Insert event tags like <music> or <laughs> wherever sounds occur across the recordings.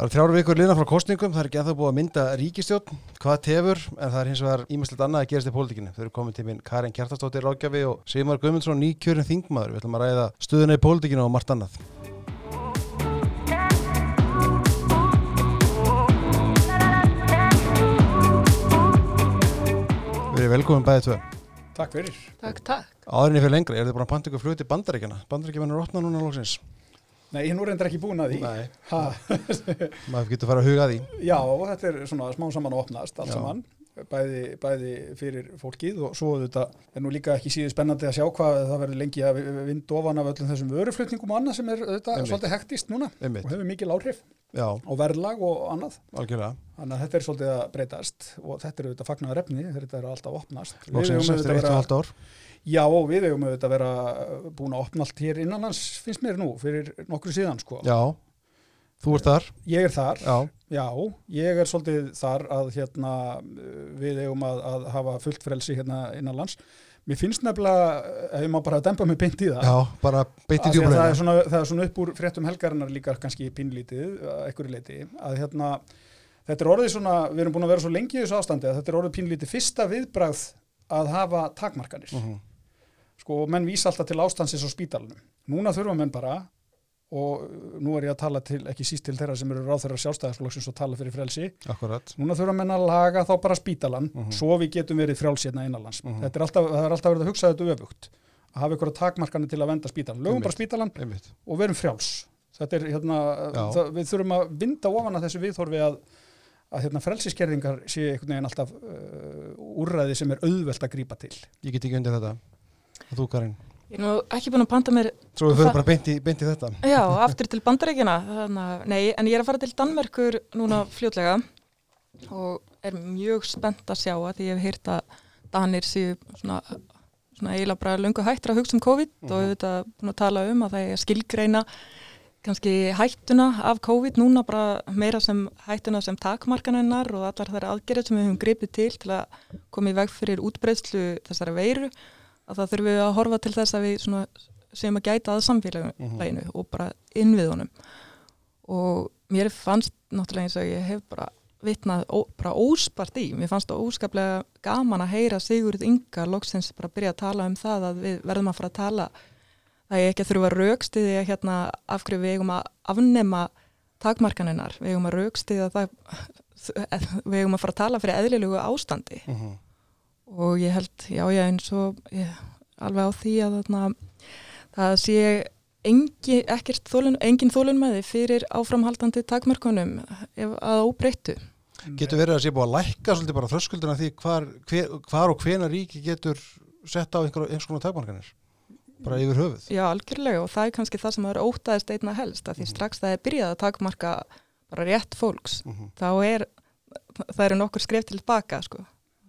Það eru þrjáru vikur liðna frá kostningum, það er ekki ennþá búið að mynda ríkistjórn, hvað tefur, en það er hins vegar ímestlega annað að gerast í pólitíkinu. Þau eru komið til minn Karin Kjartastóttir Rákjafi og Sigmar Guðmundsson, nýkjörinn þingmaður. Við ætlum að ræða stöðuna í pólitíkinu og margt annað. Við erum velkomin bæðið tvö. Takk fyrir. Takk, takk. Áðurinni fyrir lengra, er þið bara að panta ykkur flug til bandaríkjana? Bandaríkjana er opnað núna lóksins. Nei, nú reyndar ekki búin að því. Nei, maður getur fara að huga því. já, þetta er svona smá saman að opnast allt Já. saman. Bæði, bæði fyrir fólkið og svo þetta er nú líka ekki síður spennandi að sjá hvað það verður lengi að vind ofan af öllum þessum vöruflutningum og annað sem er þetta Einmitt. svolítið hektist núna Einmitt. og hefur mikil áhrif Já, á verðlag og annað. algjörlega. Þannig að þetta er svolítið að breytast og þetta er auðvitað fagnaðar efni þetta er alltaf opnast. Lóksins eftir auðvitað eitt og vera- halvt ár. Já, og við eigum auðvitað að vera búin að opna allt hér innanlands, finnst mér nú, fyrir nokkru síðan, sko. Já, þú ert þar. Ég er þar, Já, já, ég er svolítið þar að hérna, við eigum að, að hafa fullt frelsi hérna innanlands. Mér finnst nefnilega, ef ég má bara dempa mig beint í það, já, bara beint í að það, er svona, það er svona upp úr fréttum helgarinnar líka kannski pínlítið, að einhverju leiti, að hérna, þetta er orðið svona, við erum búin að vera svo lengi í þessu ástandi að þetta er orðið pínlítið fyrsta viðbragð að hafa takmarkanir. Mhm. sko, menn vísa alltaf til ástansins á spítalunum. Núna þurfa menn bara og nú er ég að tala til, ekki síst til þeirra sem eru ráþeirra sjálfstæðarsflokksins og tala fyrir frelsi. Akkurat. Núna þurfa menn að laga þá bara spítalan Mhm. svo við getum verið frjálsérna innanlands. Mhm. Þetta er alltaf, er alltaf verið að hugsa þetta öfugt. Að hafa ykkur takmarkanir til að venda spítalan. Lögum bara spítalan Einmitt. og verum frjáls. Þetta er hérna, það, við þurfum að vinda ofan að þessu viðhorfi að að hérna frelsiskerðingar sé einhvern veginn alltaf uh, úrræði sem er auðvelt að grípa til. Ég get ekki undir þetta. Þú, Karin. Ég er nú ekki búin að panta mér, Svo við fyrir Það- bara beint í, beint í þetta. já, aftur til að, nei, en ég er að fara til Danmerkur núna fljótlega og er mjög spennt að sjá að því ég hef heyrt að Danir séu svona, svona eiginlega bara löngu hættur að hugsa um COVID og Mhm. auðvitað búin að tala um að það er skilgreina kannski hættuna af COVID núna bara meira sem hættuna sem takmarkanennar og allar þær aðgerðir sem við höfum gripið til til að koma í veg fyrir útbreyðslu þessara veiru að það þurfum við að horfa til þess að við sem að gæta að samfélaginu og bara innviðunum og mér fannst náttúrulega eins og ég hef bara vitnað ó, bara óspart í, mér fannst það óskaplega gaman að heyra Sigurð Inga loksins bara byrja að tala um það að við verðum að fara að tala. Það er ekki að þurfa að raukstiði að hérna af hverju við eigum að afnema takmarkaninnar, við eigum að raukstiði að það <laughs> við eigum að fara að tala fyrir eðlilegu ástandi. Mhm. Og ég held, já, já, eins og ég, alveg á því að þarna, það sé engi, ekkert þólun, engin þólunmæði fyrir áframhaldandi takmörkunum ef að óbreyttu. Getur verið að sé búið að lækka svolítið bara þröskuldina því hvar, hver, hvar og hvena ríki getur sett á einhver, einhvers konar takmarkanir? Bara yfir höfuð. Já, algjörlega og það er kannski það sem er ótaðist einna helst að því strax það er byrjað að takmarka bara rétt fólks, Mhm. þá er það eru nokkur skref til baka, sko.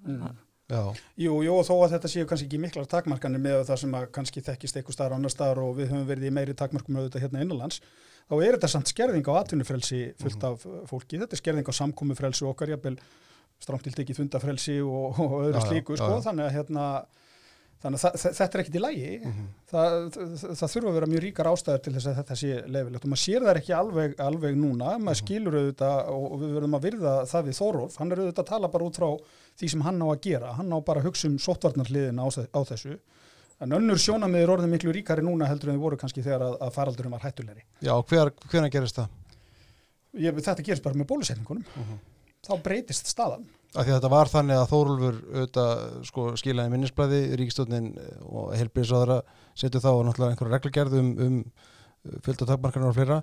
Mm. Jú, jú, og þó að þetta séu kannski ekki miklar takmarkanir með það sem að kannski þekkist eitthvað staðar annar staðar og við höfum verið í meiri takmarkum auðvitað hérna innanlands, þá er þetta samt skerðing á atvinnufrelsi fullt af uh, fólki, þetta er skerðing á samkomufrelsi okkar, jafnvel strámtilt ekki fundafrelsi og, og öðru já, slíku, já, sko, já. þannig að hérna, þannig að þetta er ekkit í lægi, Mhm. það, það, það þurfa að vera mjög ríkar ástæður til þess að þetta sé lefilegt og maður sér það ekki alveg, alveg núna, maður Mhm. skilur auðvitað og við verðum að virða það við Þórólf, hann er auðvitað að tala bara út frá því sem hann á að gera, hann á bara að hugsa um sóttvarnarliðina á, á þessu en önnur sjónamið er orðið miklu ríkari núna heldur en þið voru kannski þegar að, að faraldurum var hættulegri. já hver, hvena gerist það? Ég, þetta gerist bara með bólusetningunum, Mhm. þá breytist staðan. Af því að þetta var þannig að Þórulfur auðvitað sko, skilaði minnisblæði, ríkistofnin og helbriðsáðara setu þá og náttúrulega einhverja reglugerð um, um fjölda takmarkanar og fleira.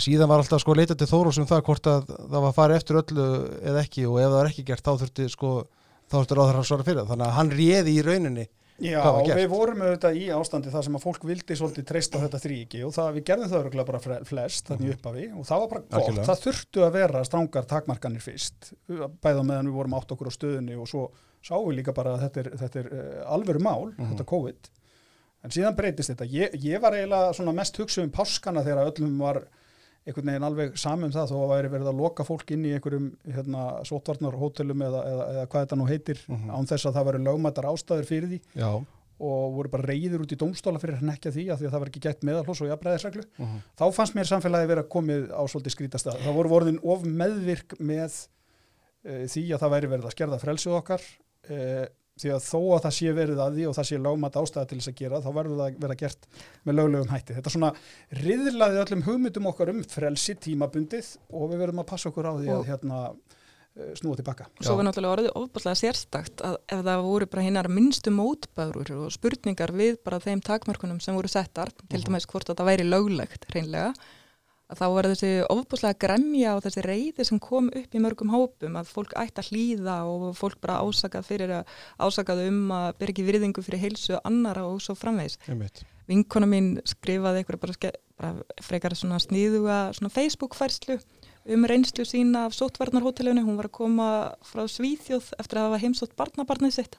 Síðan var alltaf sko leitað til Þórulfs um það hvort að það var farið eftir öllu eða ekki og ef það var ekki gert þá þurfti sko þá þurfti ráður að svara fyrir það. Þannig að hann réði í rauninni. Já, við vorum auðvitað í ástandi þar sem að fólk vildi svolítið treysta þetta þrýki og það, við gerðum það örgulega bara flest þannig í upphafi og það var bara gott, Algjörlega. það þurftu að vera strangar takmarkanir fyrst, bæða meðan við vorum átt okkur á stöðunni og svo sáum við líka bara að þetta er, þetta er uh, alvöru mál, Mhm. þetta COVID. En síðan breytist þetta, ég, ég var eiginlega mest hugsa um páskana þegar öllum var einhvern veginn alveg samum það þó að væri verið að loka fólk inn í einhverjum hérna, sótvarnar hótelum eða, eða, eða hvað þetta nú heitir Mhm. án þess að það væri lögmættar ástæður fyrir því Já, og voru bara reyðir út í dómstóla fyrir að því að því að það var ekki gætt meðalhós og jafnbreiðisreglu uh -huh. þá fannst mér samfélagi vera komið á svolítið skrítastað. Það voru vorðin of meðvirk með uh, því að það væri verið að skerða frelsið okkar uh, því að þó að það sé verið að því og það sé lögmat ástæða til þess að gera þá verður það að vera gert með löglegum hætti. Þetta svona riðlaði öllum hugmyndum okkar um frelsi tímabundið og við verðum að passa okkur á því að hérna uh, snúa tilbaka. Og svo var náttúrulega orðið ofbúrslega sérstakt að ef það voru bara hinnar minnstu mótbærur og spurningar við bara þeim takmörkunum sem voru settar, til dæmis hvort að það væri löglegt reynlega, að þá var þessi ofbúrslega gremja og þessi reyði sem kom upp í mörgum hópum að fólk ætti að hlýða og fólk bara ásakað fyrir að ásakað um að byrja ekki virðingu fyrir heilsu annara og svo framvegs. Vinkona mín skrifaði eitthvað bara, bara frekar svona sníðuga svona Facebook færslu um reynslu sína af sótvarnarhótelinu, hún var að koma frá Svíþjóð eftir að hafa heimsótt barnabarnið sitt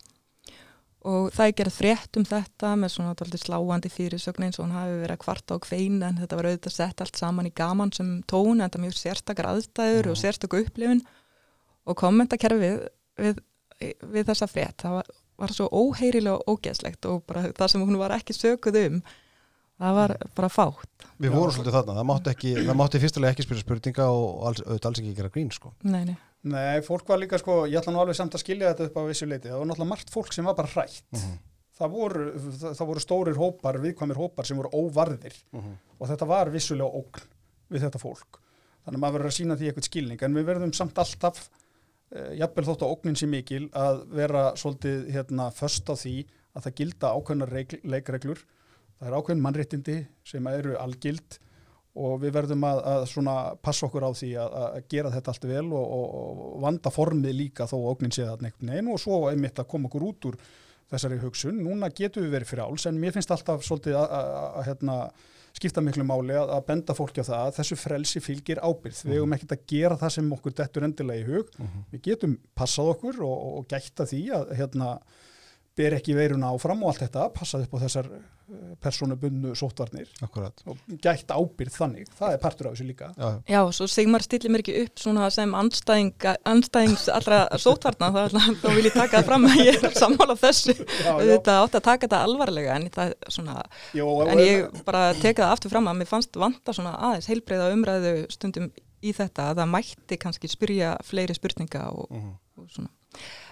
og það er gerð frétt um þetta með svona sláandi fyrirsögn eins og hún hafi verið að kvarta á kveina en þetta var auðvitað sett allt saman í gaman sem tón en þetta mjög sérstakar aðstæður mm. og sérstakar upplifun og kommentakerfið við, við þessa frétt það var, var svo óheirilega og ógeðslegt og bara það sem hún var ekki sökuð um það var bara fátt Við vorum svolítið þarna, það mátti, ekki, það mátti fyrstulega ekki spyrja spurninga og alls, auðvitað alls ekki gera grín sko. Nei, nei Nei, fólk var líka sko, ég ætla nú alveg samt að skilja þetta upp á vissu leiti, það var náttúrulega margt fólk sem var bara hrætt, uh -huh. það, voru, það, það voru stórir hópar, viðkvæmir hópar sem voru óvarðir. Uh -huh. og þetta var vissulega ógn við þetta fólk, þannig að maður verður að sína því eitthvað skilning, en við verðum samt alltaf, eh, jafnvel þótt að ógnin sé mikil, að vera svolítið hérna först á því að það gilda ákveðnar leikreglur, það er ákveðin mannréttindi sem eru algild og við verðum að, að passa okkur á því að, að gera þetta allt vel og, og, og vanda formið líka þó ógnin séð að neitt neina og svo einmitt að koma okkur út úr þessari hugsun. Núna getum við verið fyrir áls en mér finnst alltaf svolítið að, að hérna, skipta miklu máli að benda fólki á það að þessu frelsi fylgir ábyrð. Við hefum ekkert að gera það sem okkur dettur endilega í hug. Uh -huh. Við getum passað okkur og, og gætta því að hérna ber ekki veiruna áfram og allt þetta, passað upp á þessar personubunnu sótvarnir Akkurat. og gætt ábyrð þannig, það er partur af þessu líka. Já, já svo Sigmar stillir mér ekki upp svona sem anstæðing, anstæðings allra sótvarna, þá vil ég taka það fram að ég er sammála þessu. Já, já. þetta átt að taka þetta alvarlega en, það, svona, Jó, en ég bara teka það aftur fram að mér fannst vanta svona aðeins heilbreyða umræðu stundum í þetta að það mætti kannski spyrja fleiri spurninga og, uh -huh. og svona.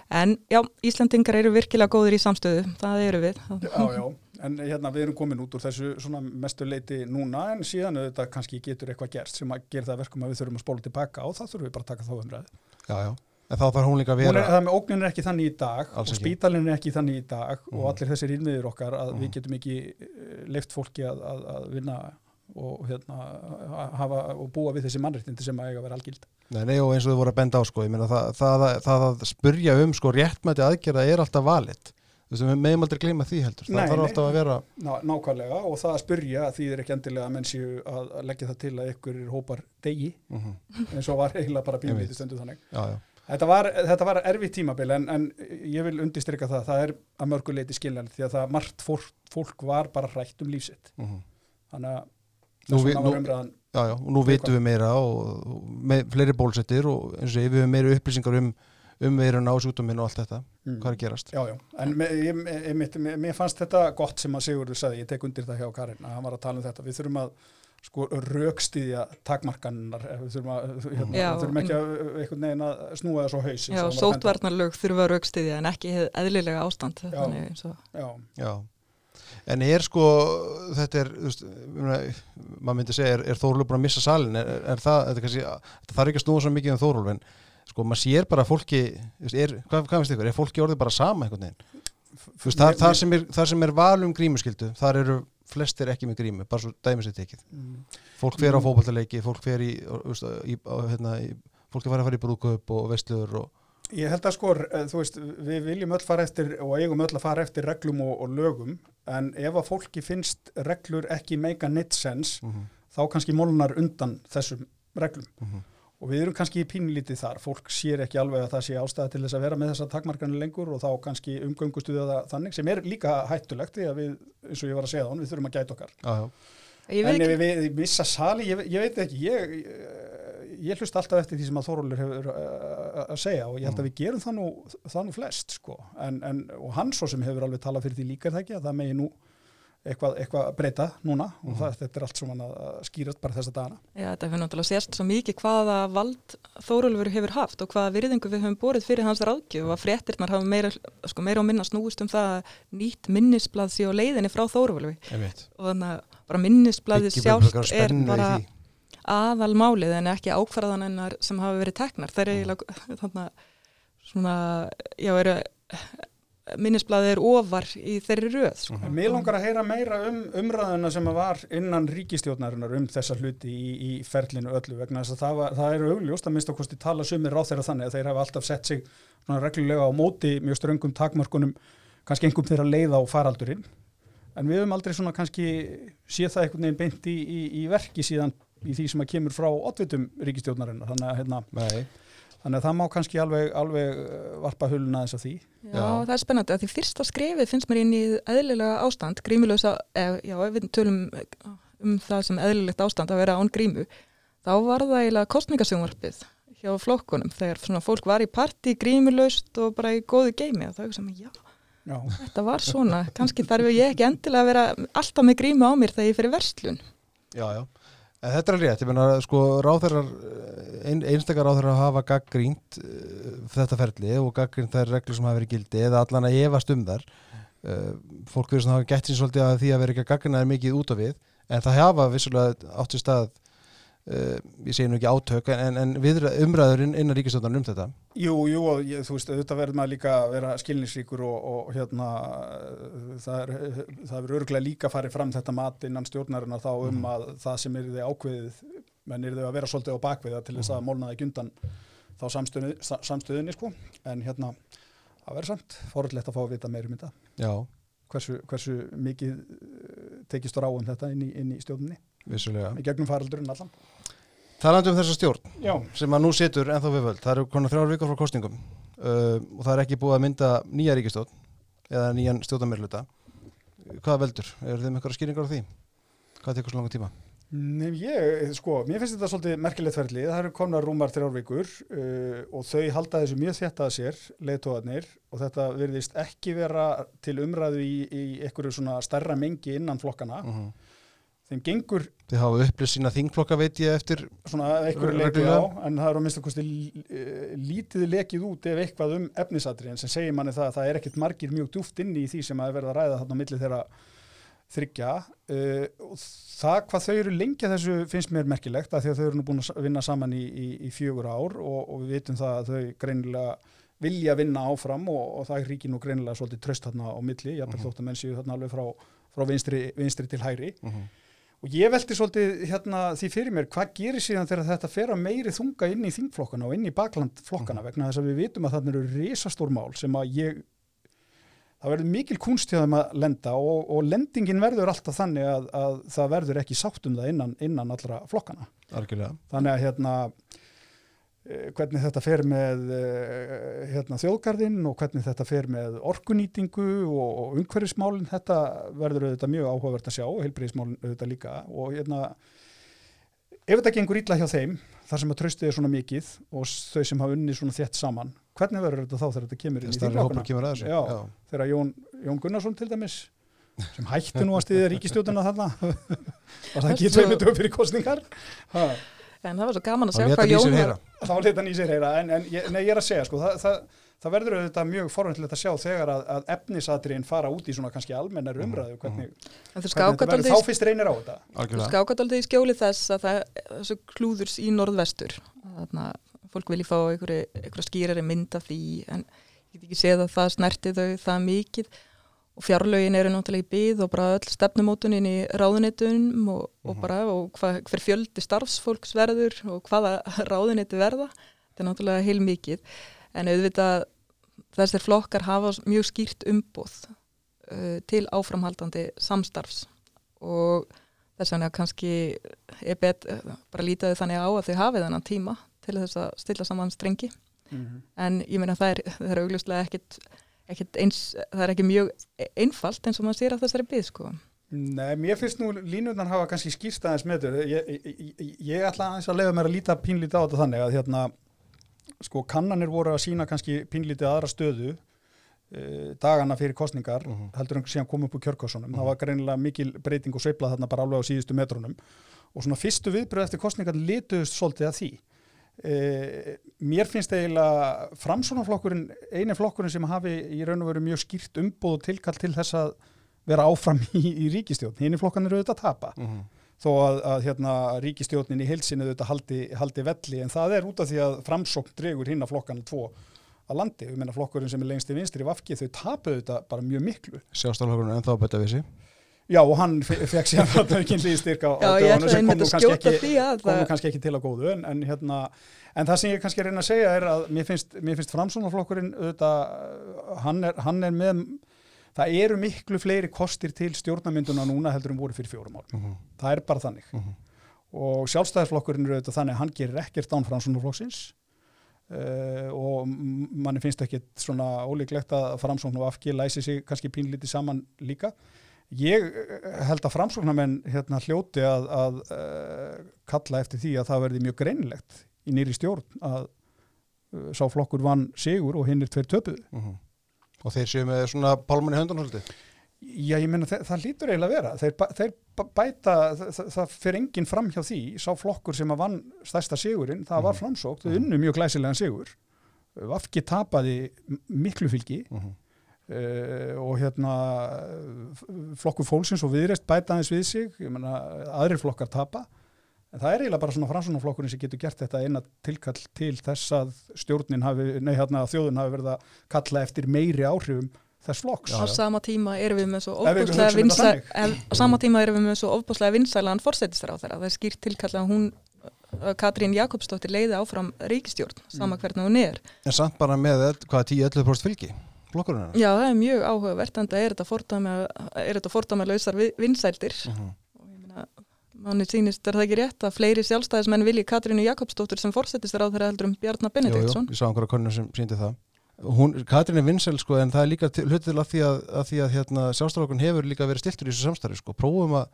En já, Íslandingar eru virkilega góður í samstöðu, það eru við. Já, já, en hérna við erum komin út úr þessu svona mestu leiti núna en síðan auðvitað kannski getur eitthvað gerst sem að gera það verkum að við þurfum að spóla tilbaka og það þurfum við bara að taka þá umræðu. Já, já, en þá þarf hún líka að vera... Er, það með ógnin er ekki þannig í dag Alls og spítalinn er ekki þannig í dag mm. og allir þessir innviður okkar að mm. við getum ekki leift fólki að, að, að vinna og, hérna, hafa, og búa við þessi mannréttindi sem að eiga að vera algild. Nei, nei, og eins og þið voru að benda á sko, ég meina það, það, það, það að spurja um sko réttmæti aðgerða er alltaf valit. Veist, við meðum aldrei gleyma því heldur. Það þarf alltaf að vera... Ná, nákvæmlega og það að spurja því er ekki endilega að menn séu að leggja það til að ykkur er hópar degi uh -huh. eins og var eiginlega bara bílvítið stundu þannig. Já, já. Þetta var, þetta var erfið tímabil en, en ég vil undistrykka það, það er að mörguleiti skiljanlega því að það margt fólk, fólk var bara hrætt um lífsitt. Uh -huh. Þannig að Nú, vi, nú, já, nú veitum við meira og, og með fleiri bólsettir og eins og við meira upplýsingar um um veiruna og sjútuminn og allt þetta. Mm. hvað er gerast. Já, já, en mér, ég, ég, ég, mér fannst þetta gott sem að Sigurður sagði, ég tek undir það hjá Karin að hann var að tala um þetta, við þurfum að sko raukstiðja takmarkannar við þurfum, að, hérna, já, við þurfum ekki að einhvern veginn að snúa það svo haus Já, sótvarnarlög þurfum að raukstiðja en ekki eðlilega ástand. Já, þannig, já. já. En er sko, þetta er, maður myndi segja, er, er Þóruldur búin að missa salin? Er, er það, þetta kannski, það þarf ekki að snúa svo mikið um Þóruldur, en sko, maður sér bara fólki, er, hvað, hvað finnst ykkur, er fólki orðið bara sama einhvern veginn? Veist, þar, þar, sem er, þar sem er valum grímuskyldu, þar eru flestir ekki með grímu, bara svo dæmis eitt ekkið. Mm. Fólk fer á mm. fókbaltaleiki, fólk fer í, í, í hérna, fólk er farið að fara í brúköp og vestluður og Ég held að sko, þú veist, við viljum öll fara eftir og eigum öll að fara eftir reglum og, og lögum en ef að fólki finnst reglur ekki meika neitt sens mhm. -huh. þá kannski molnar undan þessum reglum uh mhm. Og við erum kannski í pínlítið þar, fólk sér ekki alveg að það sé ástæði til þess að vera með þessa takmarkanir lengur og þá kannski umgöngustuða það þannig sem er líka hættulegt því að við, eins og ég var að segja þá, við þurfum að gæta okkar. -huh. En ef við, missa sali, ég, ég veit ekki, ég ég hlust alltaf eftir því sem að Þórólur hefur uh, að segja og ég held að Mm. við gerum það nú, það nú flest sko. en, en, og hann svo sem hefur alveg talað fyrir því líka er það ekki að það megi nú eitthvað, eitthvað breyta núna og það, þetta er allt svona að skýrast bara þessa dagana Já, þetta hefur náttúrulega sérst svo mikið hvaða vald Þórólfur hefur haft og hvaða virðingu við höfum borið fyrir hans ráðgjöf og að fréttirnar hafa meira, sko, meira og minna snúist um það að nýtt minnisblad sé á leiðinni frá Þórólfi Einmitt. og þannig að bara minnisbladið sjálft er bara því. aðal málið en ekki ákvarðanennar sem hafa verið teknar. Það er eiginlega <laughs> þannig að svona, já, eru minnisbladið er ofar í þeirri röð. Sko. Mér langar að heyra meira um umræðuna sem var innan ríkistjórnarinnar um þessa hluti í, í ferlinu öllu vegna þess að það, var, það eru augljóst að minnst okkur tala sumir á þeirra þannig að þeir hafa alltaf sett sig svona reglulega á móti mjög ströngum takmörkunum kannski einhverjum þeirra leiða á faraldurinn en við höfum aldrei svona kannski séð það einhvern veginn beint í, í, í verki síðan í því sem að kemur frá oddvitum ríkistjórnarinnar þannig að, hérna, Nei, þannig að það má kannski alveg, alveg uh, varpa huluna þess að því Já, Já. það er spennandi að því fyrsta skrefið finnst mér inn í eðlilega ástand, grímulösa, eð, já, ef við tölum um það sem eðlilegt ástand að vera án grímu, þá var það eiginlega kostningasjónvarpið hjá flokkunum þegar svona fólk var í parti grímulöst og bara í góðu geimi og það er sem að já, Já, þetta var svona, kannski þarf ég ekki endilega að vera alltaf með grímu á mér þegar ég fyrir verslun. já, já. En þetta er rétt, ég meina, sko, ráþeirar, ein, einstakar ráþeirar hafa gaggrínt uh, þetta ferli og gaggrínt þær reglur sem hafa verið gildi eða allan að efast um þar. Uh, fólk verður svona hafa gett sín svolítið að því að vera ekki að gaggrina þær mikið út af við, en það hafa vissulega áttu stað, uh, ég segi nú ekki átök, en, en viðra, umræður inn, innan ríkistöndan um þetta. Jú, jú, og ég, þú veist, auðvitað verður maður líka að vera skilningsríkur og, og hérna, það er, það er örgulega líka farið fram þetta mat innan stjórnarinnar þá um að það sem er þið ákveðið, menn er þið að vera svolítið á bakviða til þess að mólna það gundan þá samstöðunni, sa- samstöðunni, sko, en hérna, það verður samt, fórhaldlegt að fá að vita meir um þetta, Já, hversu, hversu mikið eh, tekist á um þetta inn í, inn í vissulega. í gegnum faraldurinn allan. Talandi um þessa stjórn, Já, sem að nú situr ennþá við völd, það eru konar þrjár vikur frá kostningum uh, og það er ekki búið að mynda nýja ríkistjórn eða nýjan stjórnamirluta hvað veldur? Þið með eitthvað skýringar á því? Hvað tekur svo langa tíma? Nei, ég, sko, mér finnst þetta svolítið merkilegt ferli, það eru komna rúmar þrjárvíkur uh, og þau halda þessu mjög þétt að sér, leiðtóðarnir og þetta virðist ekki vera til umræðu í, í einhverju svona stærra mengi innan flokkana, Uh -huh. Þeim gengur Þið hafa upplýst sína þingflokka veit ég eftir svona einhverju leiki Reglulega. á, en það er á minnstu kosti uh, lítið lekið út ef eitthvað um efnisatriðin sem segir manni það að það er ekkit margir mjög djúft inni í því sem að er verið að ræða þarna á milli þeirra þryggja uh, og það hvað þau eru lengja þessu finnst mér merkilegt að því að þau eru nú búin að vinna saman í, í, í fjögur ár og, og við vitum það að þau greinilega vilja vinna áfram og, og það ríkir nú greinilega svolítið tröst þarna á milli, jafnvel Mhm. þótt að menn séu þarna alveg frá, frá vinstri, vinstri til hægri uh -huh. Og ég velti svolítið hérna, því fyrir mér hvað gerir síðan þegar þetta fer að meiri þunga inn í þingflokkana og inn í baklandflokkana vegna þess að við vitum að þarna eru risastór mál sem að ég það verður mikil kunst hjá þeim að lenda og, og lendingin verður alltaf þannig að, að það verður ekki sátt um það innan, innan allra flokkana Algjörlega. Þannig að hérna hvernig þetta fer með eh, hérna, þjóðgarðinn og hvernig þetta fer með orkunýtingu og, og umhverfismálinn þetta verður auðvitað mjög áhugavert að sjá og heilbriðismálinn auðvitað líka og hérna ef þetta gengur illa hjá þeim þar sem að tröstið er svona mikið og þau sem hafa unni svona þétt saman hvernig verður þetta þá þegar þetta kemur inn í Já. þegar Jón, Jón Gunnarsson til dæmis <laughs> sem hætti nú að stiðja ríkistjóðuna þarna <laughs> og það Svo- tveimur dögum fyrir kostningar ha. En það var svo gaman að leta hvað Jón þá leta hann í sér heyra en, en ég, nei, ég er að segja sko, það, það, það verður auðvitað mjög forvæntilegt að sjá þegar að, að efnisatriðin fara út í svona kannski almennar umræðu hvernig, en þú hvernig þetta verður, þá fyrst reynir á þetta. Þú skákat aldrei í skjóli þess að það þessu klúðurs í norðvestur. Þannig að fólk vilji fá einhverju skýrari mynd af því en ég get ekki séð að það snerti þau það mikið og fjárlögin eru náttúrulega í byð og bara öll stefnumótunin í ráðunitunum og, og Mhm. bara og hva, hver fjöldi starfsfólks verður og hvaða <laughs> ráðunitu verða. Þetta er náttúrulega heil mikið en auðvitað þessir flokkar hafa mjög skýrt umboð uh, til áframhaldandi samstarfs. Og þess vegna kannski er bet, bara lítaði þannig á að þau hafið þennan tíma til þess að stilla saman strengi. En ég meina það er, er augljóslega ekkit eins, það er ekki mjög einfalt eins og maður sér að þessari byð sko. Nei, mér finnst nú línurnar hafa kannski skýrst aðeins með þetta. Ég, ég, ég, ég ætla aðeins að leiða mér að líta pínlítið á þetta þannig að hérna, sko, kannanir voru að sína kannski pínlítið aðra stöðu uh, dagana fyrir kostningar Mhm. heldur en síðan kom upp úr kjörkossunum. Það var greinilega mikil breyting og sveifla þarna bara alveg á síðustu metrunum og svona fyrstu viðbröð eftir kostningar lituðust svolítið að því. Uh, mér finnst eiginlega framsónaflokkurinn eini flokkurinn sem hafi í raun og veru mjög skýrt umbóð og tilkall til þess að vera áfram <laughs> í, í ríkistjórn. Hinn flokkan eru auðvitað að tapa Mhm. þó að, að hérna, ríkistjórnin í heilsinu auðvitað haldi, haldi velli en það er út af því að framsókn dregur hinn að flokkana tvo að landi. Við meina flokkurinn sem er lengst í vinstri vafki þau tapu auðvitað bara mjög miklu. Sjástalhagurinn ennþá að bæta við sig Já og hann fe- fekk sér <laughs> náttúrulega líðstyrk á, dögunum sem kom nú kannski kannski ekki til að góðu en, en, hérna, en það sem ég kannski reyna að segja er að mér finnst, mér finnst framsónaflokkurinn auðvitað, hann er, hann er með það eru miklu fleiri kostir til stjórnamynduna núna heldur en voru fyrir fjórum ár. Mhm. Það er bara þannig Mhm. og sjálfstæðisflokkurinn eru auðvitað þannig að hann gerir ekkert án framsóknarflokksins uh, og m- manni finnst ekki svona ólíklegt að framsókn og afgi læsi sig kannski pínlítið saman líka ég eh, held að framsóknarmenn hérna hljóti að, að uh, kalla eftir því að það verði mjög greinilegt í nýri stjórn að uh, sá flokkur vann sigur og hinn er tveir töpuðu Mhm. Og þeir séu með svona höndun svolítið Já, ég meina það, það lítur eiginlega að vera. Þeir, þeir bæ- bæta, það, það fer enginn fram hjá því, sá flokkur sem að vann stærsta sigurinn, það var Mhm. framsókt, þau unnu mjög glæsilegan sigur. Vafki tapaði miklu fylgi Mhm. Uh, og hérna f- flokkur fólksins og viðreist bæta aðeins við sig, ég meina aðrir flokkar tapa. En það er eiginlega bara svona framsóknarflokkurinn sem getur gert þetta eina tilkall til þess að stjórnin hafi, nei hérna þjóðun hafi verið að kalla eftir meiri áhrifum þess flokks. Á sama tíma erum við með svo ofbúslega þetta vinsæl á sama tíma erum við með svo ofbúslega vinsælan fórsættistar á þeirra, það er skýrt tilkalla að hún Katrín Jakobsdóttir leiði áfram ríkistjórn, sama Mm. hvernig hún er En samt bara með hvað 10-11% fylgi Flokkurinn hennar Já, það er mjög áhugavert en það er þetta fordæma, er þetta fordæma lausar vinsældir Mhm. og ég meina, manni sýnist er það ekki rétt að fleiri sjálfstæðismenn vilji Katrínu Jakobsdóttir sem fórsættistar á þeirra heldur um Bjarnar Jú, jú, Benediktsson ég sá einhverja konur sem síndi það Hún, Katrín er vinsel sko en það er líka til- hluti til að því að, að, því að hérna, sjálfstaflokkun hefur líka verið stiltur í þessu samstarfi sko. prófum að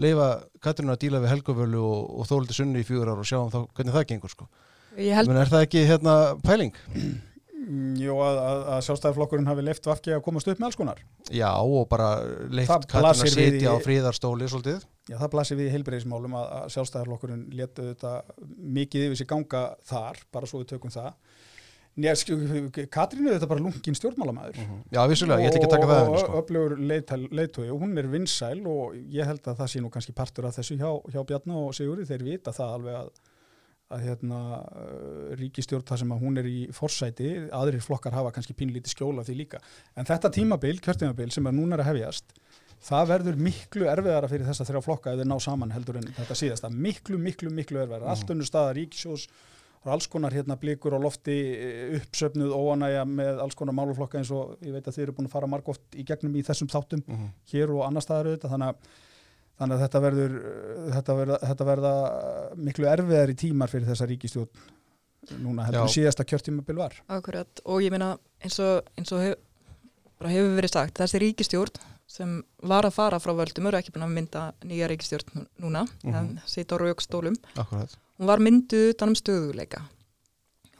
leifa Katrínu að díla við Helgavölu og, og Þóldi Sunni í fjögur ár og sjáum þá hvernig það gengur sko. Held Men er það ekki hérna pæling? <clears throat> Mm, Jú, að, að, sjálfstæðarflokkurinn hafi leift vafki að komast upp með alls konar. Já og bara leift Katrín að sitja á fríðarstóli svolítið Já, það blasir við í heilbreyðismálum að, að sjálfstæðarflokkurinn letu þetta mikið yfir sig ganga þar, bara svo við tökum það. Njá, Katrín er þetta bara lungin stjórnmálamæður. Já vissulega, ég ætla ekki að taka það henni og sko. öflugur leitói og hún er vinsæl og ég held að það sé nú kannski partur af þessu hjá, hjá Bjarni og Sigurði, þeir vita það alveg að, að hérna, uh, ríkistjórn þar sem að hún er í forsæti, aðrir flokkar hafa kannski pínlítið skjóla því líka. En þetta tímabil, kjörtímabil sem er núna er að hefjast, það verður miklu erfiðara fyrir þessa þrjá flokka ef þeir ná saman heldur en þetta síðasta. Miklu, miklu, miklu erfiðara. Allt önnur staða ríkisjós, það er alls konar hérna blikur á lofti eh, uppsöfnuð óanægja með alls konar máluflokka eins og ég veit að þið eru búin að fara margóft í gegnum í þessum þáttum Mhm. hér og annar staðar auðvitað þannig að, þannig að þetta, verður, þetta, verða, þetta verða miklu erfiðari tímar fyrir þessa ríkistjórn núna heldur en Já. síðasta kjörtímabil var. Akkurat. Og ég meina eins og, eins og hef, bara hefur verið sagt þessi ríkistjórn sem var að fara frá völdum eru ekki búin að mynda nýja ríkistjórn nú- núna Mhm. en sita á raukstólum Akkurat. Hún var mynduð utan um stöðuleika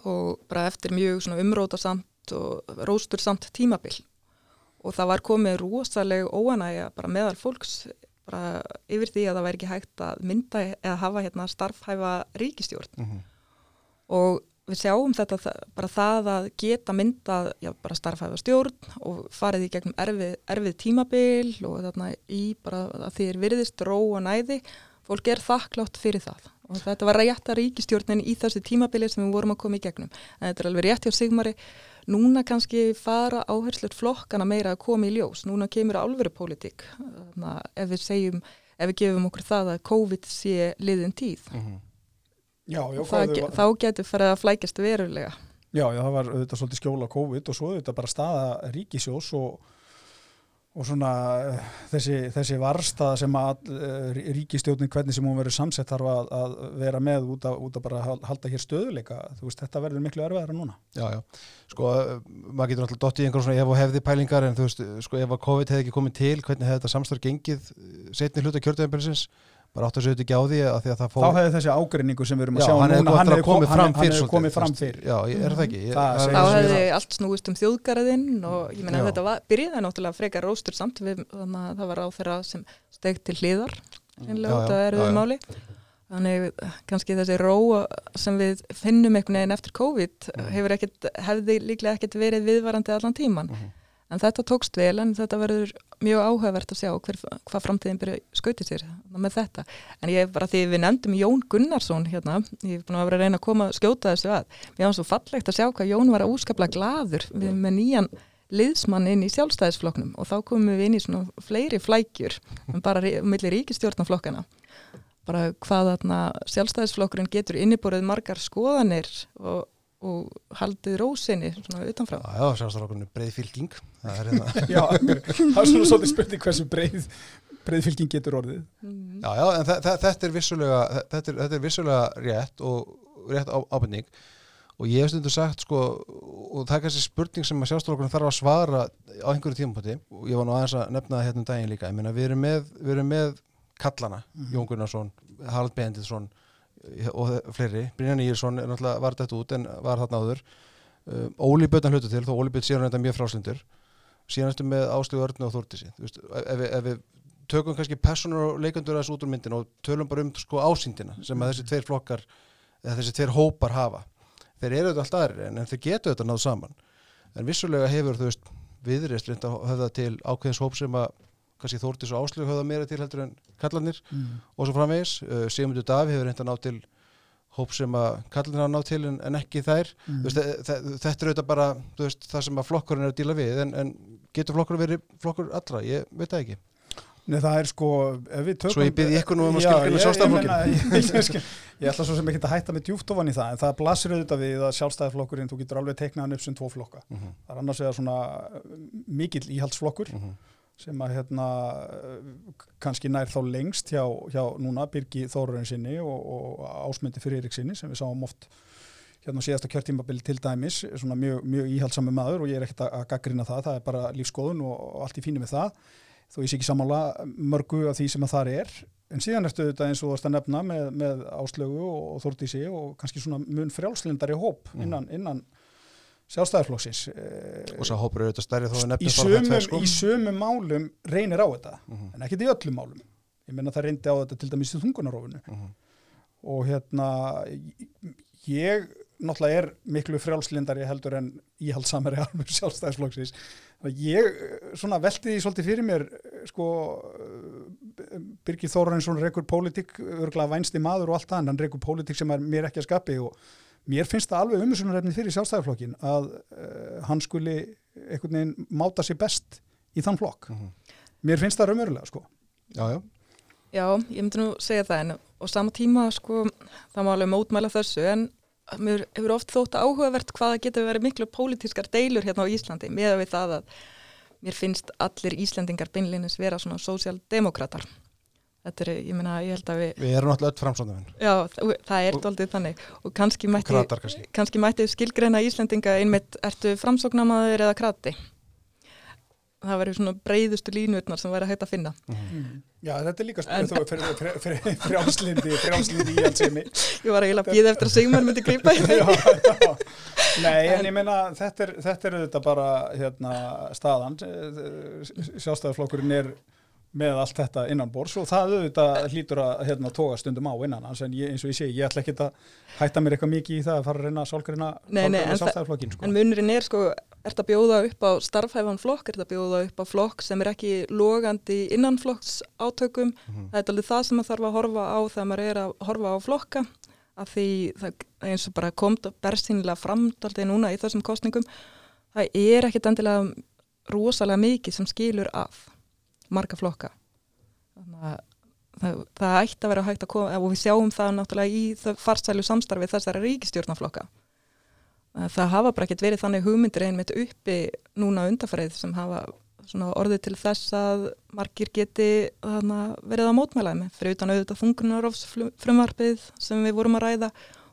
og bara eftir mjög svona umrótasamt og róstursamt tímabil. Og það var komið rosaleg óanægja bara meðal fólks bara yfir því að það væri ekki hægt að mynda eða hafa hérna starfhæfa ríkistjórn Mhm. og við sjáum þetta bara það að geta myndað já, bara starfhæfa stjórn og farið í gegnum erfið, erfið tímabil og þarna í bara að því er virðist ró og næði. Fólk er þakklátt fyrir það. Og þetta var rétta ríkistjórnin í þessu tímabili sem við vorum að koma í gegnum. En þetta er alveg rétt hjá Sigmari núna kannski fara áherslur flokkana meira að koma í ljós, núna kemur álveru pólitík, ef við segjum ef við gefum okkur það að COVID sé liðin tíð Mhm. Já, já, það, hvað- ge- þá getur farið að flækjast verulega. Já, já, það var auðvitað svolítið skjóla COVID og svo auðvitað bara staða ríkisjós og, og svona eh, þessi, þessi varstað sem að uh, ríkistjóðnin hvernig sem hún verður samsett þarf að, að vera með út að, út að bara halda hér stöðuleika þú veist þetta verður miklu erfiðara núna. Já, já, sko maður getur alltaf dott í einhver svona ef og hefði pælingar en þú veist, sko ef að COVID hefði ekki komið til hvernig hefði þetta samstarf gengið setni hluta kjörðuðinbjörnsins bara átt að segja þetta ekki á því að því að það fór Þá hefði þessi ágreiningu sem við erum að Já, sjá hann núna, hann hefði komið kom- fram hann- hann fyrr hefði svolítið, komið fram fyrr Já, er það ekki? Það Þá hefði allt snúist um þjóðgarðinn og ég meina Já. þetta var, byrjaði náttúrulega frekar róstur samt við, þannig að það var á þeirra sem stegt til hliðar einlega út af já. máli þannig eh, kannski þessi ró sem við finnum einhvern veginn eftir COVID Mhm. hefur ekkit, hefði líklega ekkert verið viðvarandi allan tíman Mhm. En þetta tókst vel en þetta verður mjög áhugavert að sjá hver, hvað framtíðin byrja skautið sér með þetta. En ég bara því við nefndum Jón Gunnarsson hérna, ég er búin að vera að reyna að koma að skjóta þessu að, mér var svo fallegt að sjá hvað Jón var að úskapla gladur við með nýjan liðsmann inn í sjálfstæðisflokknum. Og þá komum við inn í svona fleiri flækjur en bara rí- milli ríkistjórnaflokkana bara hvað þarna sjálfstæðisflokkurinn getur inniborðið margar skoðanir og, og haldið rósinni svona utanfrá. Já, já, sjálfstæðarokkurinn er breið fylking. Það er hérna <laughs> Já, það er svona svolítið spurning hversu breið breiðfylging getur orðið. Mm. Já, já, en þe- þe- þetta er vissulega þetta er, þetta er vissulega rétt og rétt á, ábending. Og ég hef stundu sagt sko og það er kannski spurning sem að sjálfstoflokkurinn þarf að svara á einhverju tímapoti og ég var nú aðeins að nefna það hérna um daginn líka. Ég meina við erum með, við erum með kallana, Jón Gunnarsson Harald Benditsson og fleiri, Brynjan Írsson er var þetta út en var þarna áður. Um, Óli Bötan hlutu til, þó Óli Bötan sér hann þetta mjög fráslindur síðan eftir með Áslegu Örnu og Þórtísi ef, ef við tökum kannski personur og leikandur þessu út úr myndin og tölum bara um sko ásýndina sem að þessi tveir flokkar eða þessi tveir hópar hafa. Þeir eru þetta allt aðrir en, þeir getur þetta náð saman. En vissulega hefur þú veist viðrist reynda að höfða til ákveðins hóp sem að kannski Þórtís og Áslög höfða meira til heldur en kallarnir mm. og svo framvegis uh, Sigmundur Davi hefur reynda að ná til hóp sem að kallarnir hafa ná til en, en ekki þær Mm. Veist, þe- þe- þetta er auðvitað bara veist, það sem að flokkurinn er að díla við en, en getur flokkur verið flokkur allra ég veit það ekki Nei, það er sko, ef við tökum Svo ég bið ykkur nú um að Já, skilgreina ég- <laughs> ætla svo sem ekki að hætta með djúft ofan í það, en það blasir auðvitað við að sjálfstæðiflokkurinn, þú getur alveg teiknað hann upp sem tvo flokka. mm -hmm. Það er annars vegar svona mikill íhaldsflokkur Mhm. Sem að hérna kannski nær þá lengst hjá, hjá núna Birgi Þórurinn sinni og, og Ásmundi fyrir Eirik sinni sem við sáum oft hérna síðasta kjörtímabili til dæmis, svona mjög, mjög íhaldsami maður og ég er ekkert að, gaggrina það, það er bara lífskoðun og, og allt í fínu með það. Þó ég sé ekki sammála mörgu af því sem að það er. En síðan ertu þetta eins og þú varst að nefna með, með áslögu og, þórtísi og kannski svona mun frjálslindari hóp innan, innan sjálfstæðarflokksins Eh, og svo hópur þetta stærri þó að í bara sömum, þetta sko. í málum reynir á þetta Mhm, en ekkert í öllum málum ég meina það reyndi á þetta til dæmis í þungunarófinu mhm. og hérna ég náttúrulega er miklu frjálslindari heldur en íhaldsamari armur að ég eh, svona velti því svolítið fyrir mér eh, sko Birgir Þórarinsson rekur pólitík örgulega vænsti maður og allt það en hann rekur pólitík sem er mér ekki að skapi og mér finnst það alveg umhersunarefni fyrir sjálfstæðisflokkin að uh, hann skuli einhvern veginn máta sér best í þann flokk Mhm. mér finnst það raunverulega sko já, já, Já, ég myndi nú segja það en á sama tíma sko, það má alveg mótmæla þessu en mér hefur oft þótt áhugavert hvað það getur verið miklu pólitískar deilur hérna á Íslandi með við það að mér finnst allir Íslandingar beinlinis vera svona sósjaldemokratar. Þetta er, ég meina, ég held að við, við erum náttúrulega öll framsóndamenn já, það það er doldið þannig og kannski mætti, kratar kannski kannski mætti skilgreina Íslandinga einmitt, ertu framsóknamaður eða krati? Það verður svona breyðustu línutnar sem væri hægt að finna. Mhm. Já, þetta er líka spurning fyrir, fyrir, fyrir frjálslindi, frjálslindi í allsemi. <laughs> Ég var eiginlega að býða eftir að Sigmar myndi grípa í <laughs> já, já. Nei, en, En- ég meina, þetta er, þetta er þetta bara hérna, staðan. Sjálfstæðarflokkurinn er með allt þetta innan bors og það auðvitað hlýtur að hérna, toga stundum á innan hans en ég, eins og ég segi, ég ætla ekki að hætta mér eitthvað mikið í það að fara að reyna að það- sjálfstæðarflokkin sko. En munurinn er sko, er þetta bjóða upp á starfhæfan flokk, er þetta bjóða upp á flokk sem er ekki logandi innanflokks átökum, Mhm. það er alveg það sem maður þarf að horfa á þegar maður er að horfa á flokka, að því það eins og bara komt bersýnilega framdaldið núna í þessum kostningum, það er ekkit endilega rosalega mikið sem skilur af marga flokka. Þannig að það, það ætti að vera hægt að koma, og við sjáum það náttúrulega í farsælu samstarfi þessara ríkistjórnaflokka að það hafa bara ekkert verið þannig hugmyndir einmitt uppi núna undarfærið sem hafa orðið til þess að margir geti verið að mótmæla með fyrir utan auðvitað þungunarofs frumvarpið sem við vorum að ræða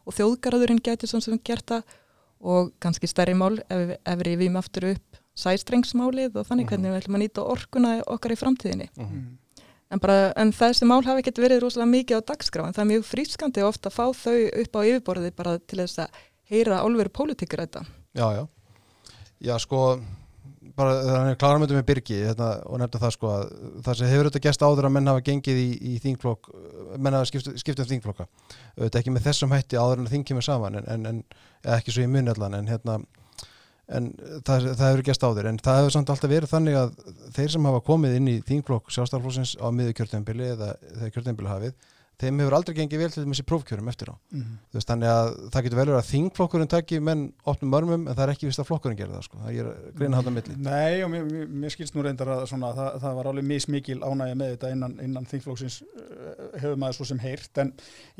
og þjóðgarðurinn geti svona sem gert það og kannski stærri mál ef, ef við rifjum aftur upp sæstrengsmálið og þannig hvernig við ætlum að nýta orkuna okkar í framtíðinni. Mm. En, bara, en þessi mál hafi ekkert verið rosalega mikið á dagskrá en það er mjög frískandi ofta að fá þau upp á yfirborði bara til þess að heyra álveru pólitíkur þetta. Já, já. Já, sko, bara þannig að klára myndum með Birgi hérna, og nefnda það sko að það sem hefur auðvitað gæst áður að menn hafa gengið í, í þingflokk, menn hafa skipt, skipt um þingflokka. Auðvitað ekki með þessum hætti áður en þing kemur saman en, en, en ekki svo í munni allan en hérna en það, það hefur gæst áður en það hefur samt alltaf verið þannig að þeir sem hafa komið inn í þingflokk sjálfstæðarflósins á miður kjörtembili eða þegar kjörtembili hafið þeim hefur aldrei gengið vel til þessi prófkjörum eftir á Mm. veist, þannig að það getur vel verið að þingflokkurinn takki menn opnum mörmum en það er ekki vist að flokkurinn gera það sko. það er greina hann á milli Nei og mér, mér, skilst nú reyndar að svona, það, það var alveg mismikil ánægja með þetta innan, innan þingflóksins uh, hefur maður svo sem heyrt en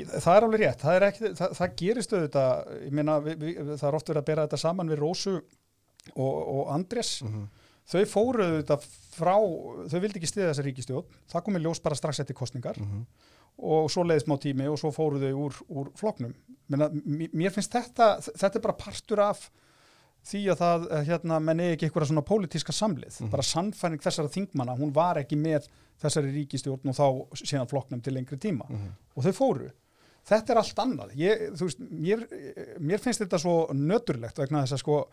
það er alveg rétt, það, er ekki, það, það gerist auðvitað, meina við, við, það er oft verið að bera þetta saman við Rósu og, og Andrés mm þau fóruðu þetta frá, þau vildi ekki stiða þessa ríkistjórn, það komið ljós bara strax eftir kostningar -hmm. og svo leiðist má tími og svo fóruðu þau úr, úr floknum. Menna, mér finnst þetta, þetta er bara partur af því að það, hérna, menn eigi ekki eitthvað svona pólitíska samlið, Mhm. bara sannfæring þessara þingmanna, hún var ekki með þessari ríkistjórn og þá síðan flokknum til lengri tíma Mhm. og þau fóru. Þetta er allt annað. Ég, þú veist, mér, mér finnst þetta svo nöturlegt vegna þess að sko,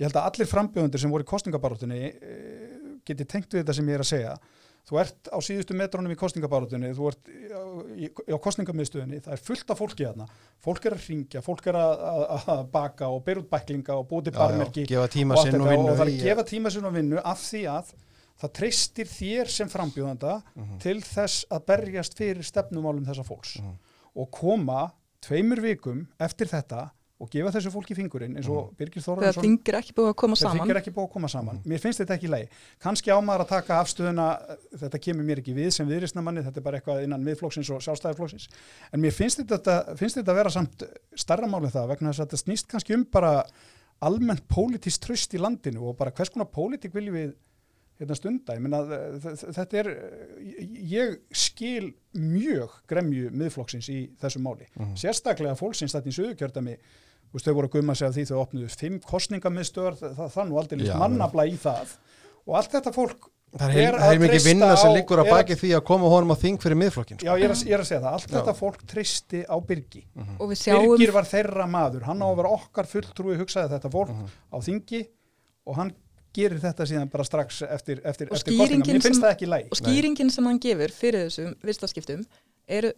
ég held að allir frambjöðundir sem voru í kostningabaróttunni geti tengt við þetta sem ég er að segja. Þú ert á síðustu metrónum í kostningabaróttunni, þú ert á, kostningamiðstöðinni, það er fullt af fólki þarna. Fólk er að ringja, fólk er að, að, að baka og út bæklinga og búið til barmerki og og og það er að gefa tíma sinn og vinnu af því að það treystir þér sem frambjóðanda Mhm. til þess að berjast fyrir stefnumálum þessa fólks Mhm. og koma tveimur vikum eftir þetta og gefa þessu fólki fingurinn eins og Birgir Þegar Þorvarsson þingir ekki búið að koma saman. þykir ekki búið að koma saman. Mér finnst þetta ekki í lagi, kannski ámaður að taka afstöðuna, þetta kemur mér ekki við sem viðrisnamanni, þetta er bara eitthvað innan miðflokksins og sjálfstæðarflokksins, en mér finnst þetta finnst þetta að vera samt starra málið það vegna þess að þetta snýst kannski um bara almennt pólitísk tröst í landinu og bara hvers konar pólitík viljum við hérna stunda, ég þ- þetta er, ég skil mjög gremju miðflokksins í þessu máli, Mhm. sérstaklega fólksins þetta í sögukjördami Þú veist, þau voru að gumma sig af því þau opnuðu fimm kostningamiðstöðar, það, það, það nú aldrei líst Já, mannabla í það og allt þetta fólk, það er, er að er sem á- liggur að er að- baki því að koma honum á þing fyrir miðflokkin sko. já ég er að, ég er að segja það, allt Já. þetta fólk tristi á Birgi. Og við sjáum, Birgir var þeirra maður, hann á að vera okkar fulltrúi hugsaði þetta fólk Mhm. á þingi og hann gerir þetta síðan bara strax eftir, eftir, Og eftir kostninga. skýringin Mér finnst sem- það ekki læg. og skýringin sem hann gefur fyrir þessum vistaskiptum eru,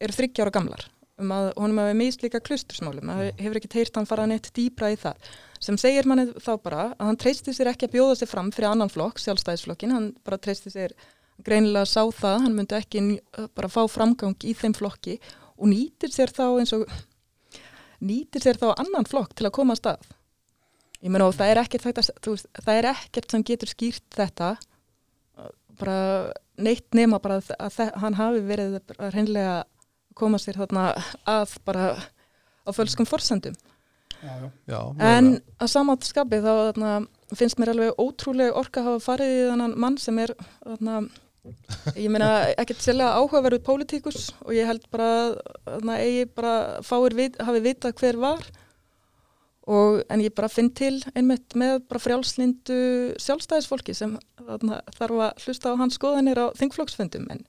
eru þryggjára gamlar um að honum hafi mist líka klustursmálum, það hefur ekki teirt hann fara neitt dýbra í það, sem segir manni þá bara að hann treysti sér ekki að bjóða sér fram fyrir annan flokk, sjálfstæðisflokkin, hann bara treysti sér greinilega sá það, hann myndi ekki n- bara fá framgang í þeim flokki og nýtir sér þá eins og nýtir sér þá annan flokk til að koma að stað. Ég meina og það er ekkert þetta, veist, það er ekkert sem getur skýrt þetta uh, bara neitt nema bara að, að hann hafi verið að koma sér þarna að bara á fölskum forsendum. Já, já. Já, en að samanskapi þá þarna, finnst mér alveg ótrúlega orka að hafa farið í þannan mann sem er þarna, ég meina ekkert sérlega áhugaverður pólitíkus og ég held bara þarna, eigi bara fáir vit, hafi vitað hver var. Og en ég bara finn til einmitt með bara frjálslindu sjálfstæðisfólki sem þarna, þarf að hlusta á hans skoðanir á þingflokksfundum en,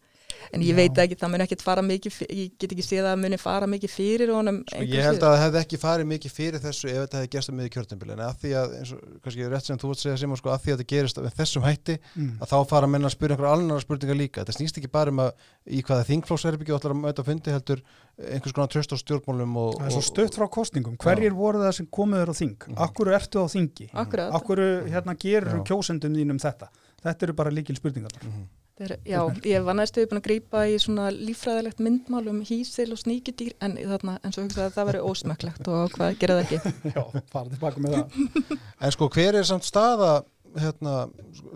en ég Já. veit ekki, það mun ekkert fara mikið ég get ekki séð að það muni fara mikið fyrir honum Sko, ég held að það hefði ekki farið mikið fyrir þessu ef þetta hefði gerst að miður kjörtembili en að því að, eins og kannski rétt sem þú segja Simon, sko, að því að þetta gerist með þessum hætti Mm. að þá fara menn að spyrja einhverja alnar spurningar líka þetta snýst ekki bara um að í hvaða þingflóksverðbyggi ætlar að mæta að fundi heldur einhvers konar tröst á stjórnmálum og, Það er svo og- stutt frá kostningum. Hverjir voru það sem komuður á þing? Mhm. Akkur ertu á þingi? Akkurat. Akkur hérna, gerur kjósendum þínum þetta? Þetta eru bara líkil spurningar. Mhm. Er, já, ég var næstu búin að grípa í svona lífræðilegt myndmál um hísil og sníkjudýr en, þarna, en svo hugsaði að það veri ósmökklegt og hvað gera það ekki. <laughs> Já, fara tilbaka með það. <laughs> En sko, hver er samt staða hérna,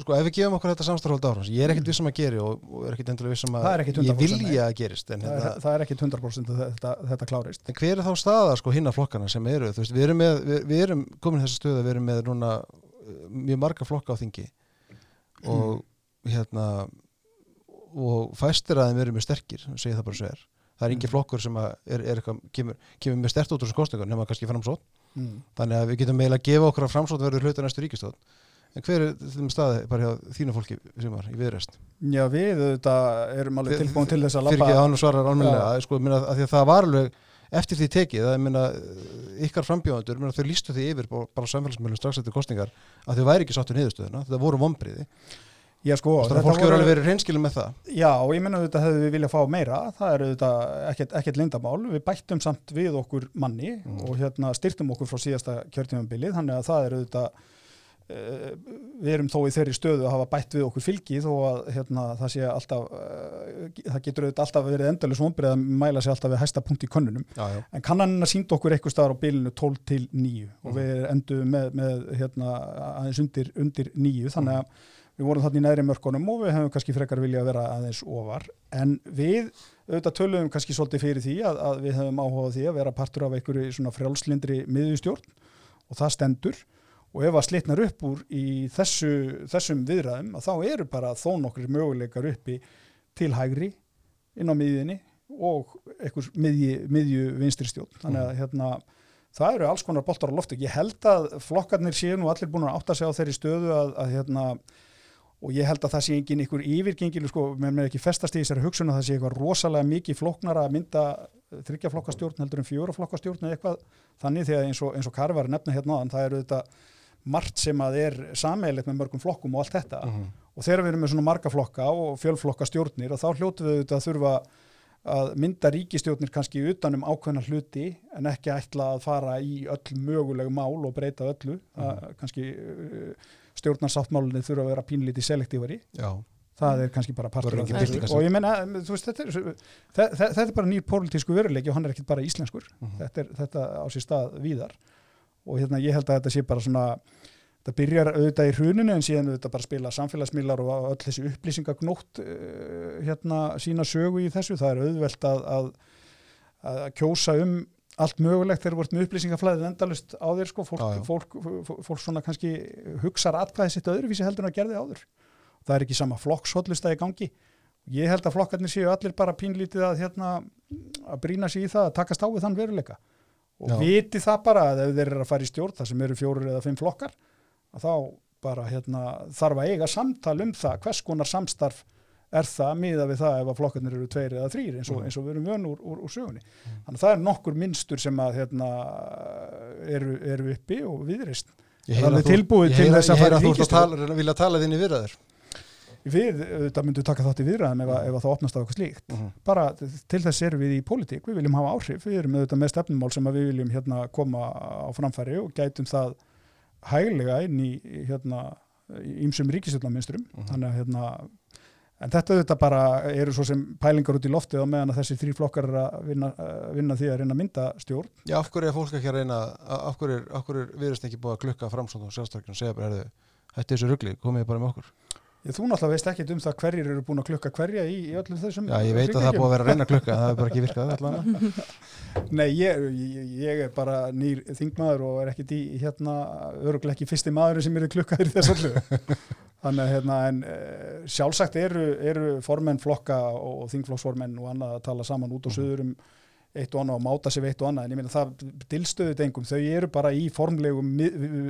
sko, ef við gefum okkur þetta samstarfald áfram, sem ég er ekkert vissum að geri og, og er ekkert endilega vissum að Það ekkert ég 100% vilja að gerist en, Það hérna, er, það er ekki 100% að þetta, þetta klárist. en hver er þá staða sko hinna flokkana sem eru, þú veist, við erum, með, við, við erum komin í þessa stöðu að við erum með núna uh, mjög marga flokka á þingi og hérna og fæstir að þeim verið mjög sterkir segja það bara svo er. Það er engin flokkur sem er, er eitthvað, kemur, kemur með stert út úr þessu kostningar nema kannski framsótt mm. þannig að við getum meila að gefa okkur að framsótt verður hluta næstu ríkistótt en hver er þeim staði bara hjá þínu fólki sem var í viðrest Já, við auðvitað erum alveg tilbúin til þess að fyrir labba. ekki að hann svarar almennilega. Sko, minna, að að það var alveg eftir því tekið að minna, ykkar frambjóðandur minna, þau lístu því yfir bara, samfélagsmiðlum strax eftir kostningar að þau væri ekki sáttu niðurstöðuna þetta voru vombriði Já, sko, og þetta fólk hefur alveg verið reynskilum með það Já, og ég menna auðvitað hefðu við viljað fá meira, það er auðvitað ekkert, ekkert lindamál, við bættum samt við okkur manni Mm. og hérna styrtum okkur frá síðasta kjörtímanbilið, þannig að það er auðvitað, uh, við erum þó í þeirri stöðu að hafa bætt við okkur fylgi þó að hérna, það sé alltaf, uh, það getur auðvitað alltaf verið endalus vonbrið að mæla sig alltaf við hæsta punkt í könnunum, já, já. en kannanina sínd okkur eitthvað staðar á bilinu 12 til 9 og Mhm. við endum með, með hérna, aðeins undir, undir 9, þannig að við vorum þarna í neðri mörkunum og við hefum kannski frekar vilja að vera aðeins ofar. En við auðvitað töluðum kannski svolítið fyrir því að, að við hefum áhugað því að vera partur af einhverju svona frjálslindri miðjustjórn. Og það stendur. Og ef að slitnar upp úr í þessu, þessum viðræðum að þá eru bara þó nokkur möguleikar uppi til hægri inn á miðjunni og einhver miðju, miðju vinstri stjórn. Þannig að hérna það eru alls konar boltar á loftu ég held að flokkarnir séu nú allir búin að átta sig á þeirri stöðu að, að hérna og ég held að það sé engin ykkur yfirgengilu sko, menn með ekki festast í þessari hugsun að það sé eitthvað rosalega mikið flóknara að mynda þryggja flokkastjórn heldur en fjóra flokkastjórn eða eitthvað þannig þegar eins og, eins og Karvar nefna hérna áðan, það eru þetta margt sem að er sameigilegt með mörgum flokkum og allt þetta Mhm. og þegar við erum með svona marga flokka og fjölflokka stjórnir og þá hljótu við auðvitað að þurfa að mynda ríkistjórnir kannski utanum ákveðna hluti en ekki ætla að fara í öll mögulegu mál og breyta öllu mm. kannski uh, stjórnarsáttmálinni þurfa að vera pínlítið selektívari. Já. það er kannski bara partur af þessu. og ég menna, þú veist, þetta er, þe- þe- þetta er bara nýr pólitísku veruleiki og hann er ekki bara íslenskur. Mhm. þetta, er, þetta á sér stað víðar. Og hérna ég held að þetta sé bara svona þetta byrjar auðvitað í hruninu en síðan auðvitað bara spila samfélagsmiðlar og öll þessi upplýsingagnótt uh, hérna sína sögu í þessu. Það er auðvelt að, að, að kjósa um allt mögulegt þegar þú ert með upplýsingaflæðið endalust á þér sko, fólk, Já, já. Fólk, fólk, fólk svona kannski hugsar atkvæðið sitt öðruvísi heldur en að gerði áður það er ekki sama flokkshóllusta í gangi ég held að flokkarnir séu allir bara pínlítið að hérna að brína sig í það að takast á við þann veruleika og Já. viti það bara að ef þeir eru að fara í stjórn það sem eru fjórir eða fimm flokkar að þá bara hérna þarf að eiga samtal um það hvers konar samstarf er það miða við það ef að flokkarnir eru tveir eða þrýr eins og, Mhm. eins og við erum vön úr, úr, úr sögunni. Þannig að það er nokkur minnstur sem að hérna eru, eru uppi og viðreist. Ég Það er alveg að þú- ert að tala- vilja tala þinn í virðaður við auðvitað myndum taka þátt í viðræðum ef, ef að það opnast á eitthvað slíkt. Mhm. bara til þess erum við í pólitík, við viljum hafa áhrif. Við erum auðvitað með stefnumál sem við viljum hérna koma á framfæri og gætum það hæglega inn í í, hérna ímsum ríkisjöldnaminstrum Mhm. þannig að hérna en þetta auðvitað bara eru svo sem pælingar út í loftið á meðan að þessi þrý flokkar er að vinna, uh, vinna því að reyna að mynda stjórn. Já, af hverju er fólk ekki að reyna af hverju er, er viðrist ekki búið að klukka framsónd og sjálfstarkinu og segja bara, herðu, hætti þessu rugli, komið bara með okkur. Ég, þú náttúrulega veist ekkit um það hverjir eru búin að klukka hverja í, í öllum þessum Já, ég veit að það er búið að vera að reyna að klukka það er bara ekki virkað allan <laughs> Nei, ég, ég, ég er bara nýr þingmaður og er ekkit í hérna, öruglega ekki fyrsti maður sem eru klukkaður í þessu öllu. <laughs> Þannig að hérna, en uh, sjálfsagt eru, eru formenn flokka og þingflokksformenn og annað að tala saman út og söður um eitt og annað og máta sig við eitt og annað, en ég meina það dilstöðut engum, þau eru bara í formlegum